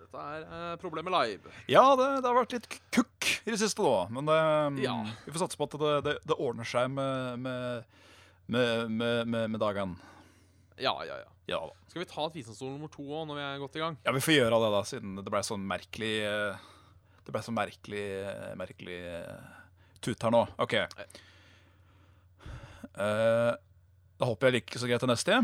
S3: Dette er eh, problemet live.
S2: ja det, det har vært litt kukk i det siste, da. Men det,
S3: Ja.
S2: vi får satse på at det, det, det ordner seg med, med, med, med, med, dagene.
S3: Ja, ja, ja.
S2: Ja da.
S3: Skal vi ta et visdomsord nummer to òg, når vi er godt i gang?
S2: Ja, vi får gjøre det, da, siden det ble sånn merkelig eh, Det ble sånn merkelig, merkelig eh, tut her nå. OK. Uh, da håper jeg like så greit til neste.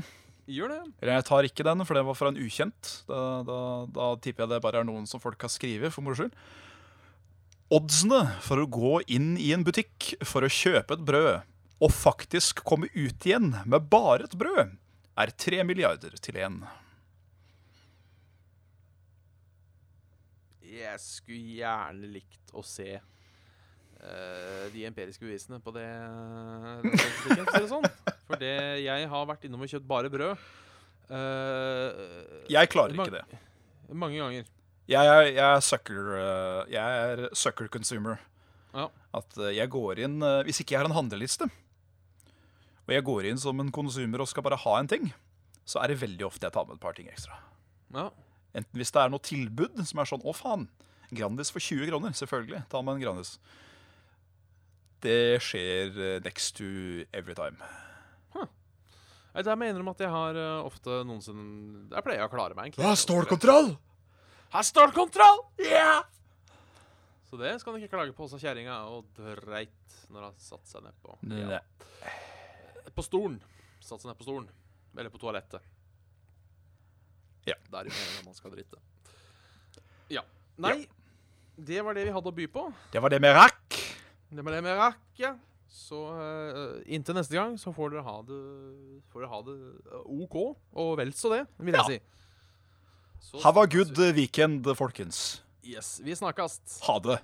S3: Gjør det.
S2: Eller jeg tar ikke den, for den var fra en ukjent. Da, da, da tipper jeg det bare er noen som folk har skrevet, for moro skyld. Oddsene for å gå inn i en butikk for å kjøpe et brød, og faktisk komme ut igjen med bare et brød, er tre milliarder til én.
S3: Jeg skulle gjerne likt å se de empiriske bevisene på det. det sånn. For det, jeg har vært innom og kjøpt bare brød. Uh,
S2: Jeg klarer ikke det.
S3: mange ganger.
S2: Jeg er, jeg er sucker eh, Jeg er sucker consumer.
S3: Ja.
S2: At eh, jeg går inn eh, Hvis ikke jeg har en handleliste, og jeg går inn som en konsumer og skal bare ha en ting, så er det veldig ofte jeg tar med et par ting ekstra.
S3: Ja.
S2: Enten hvis det er noe tilbud som er sånn Å, faen. Grandis for 20 kroner. Selvfølgelig. Ta med en Grandis. Det skjer eh, next to every time.
S3: Huh. Jeg må jeg innrømme at jeg har eh, ofte noensinne Jeg pleier å klare meg, egentlig.
S2: stålkontroll!
S3: Her står kontroll! Så det skal han ikke klage på, sa kjerringa og dreit når han satte seg ned på
S2: Nei.
S3: På stolen. Satte seg ned på stolen. Eller på toalettet.
S2: Ja.
S3: Der er jo meningen at man skal drite. Ja. Nei, det var det vi hadde å by på.
S2: Det var det vi rakk.
S3: Det var det vi rakk, ja. Så uh, inntil neste gang så får dere ha det, får dere ha det eh, OK, og vel så det, vil jeg
S2: Ja.
S3: si. Så
S2: Have a good weekend, folkens.
S3: Yes, vi snakkes.
S2: Ha det.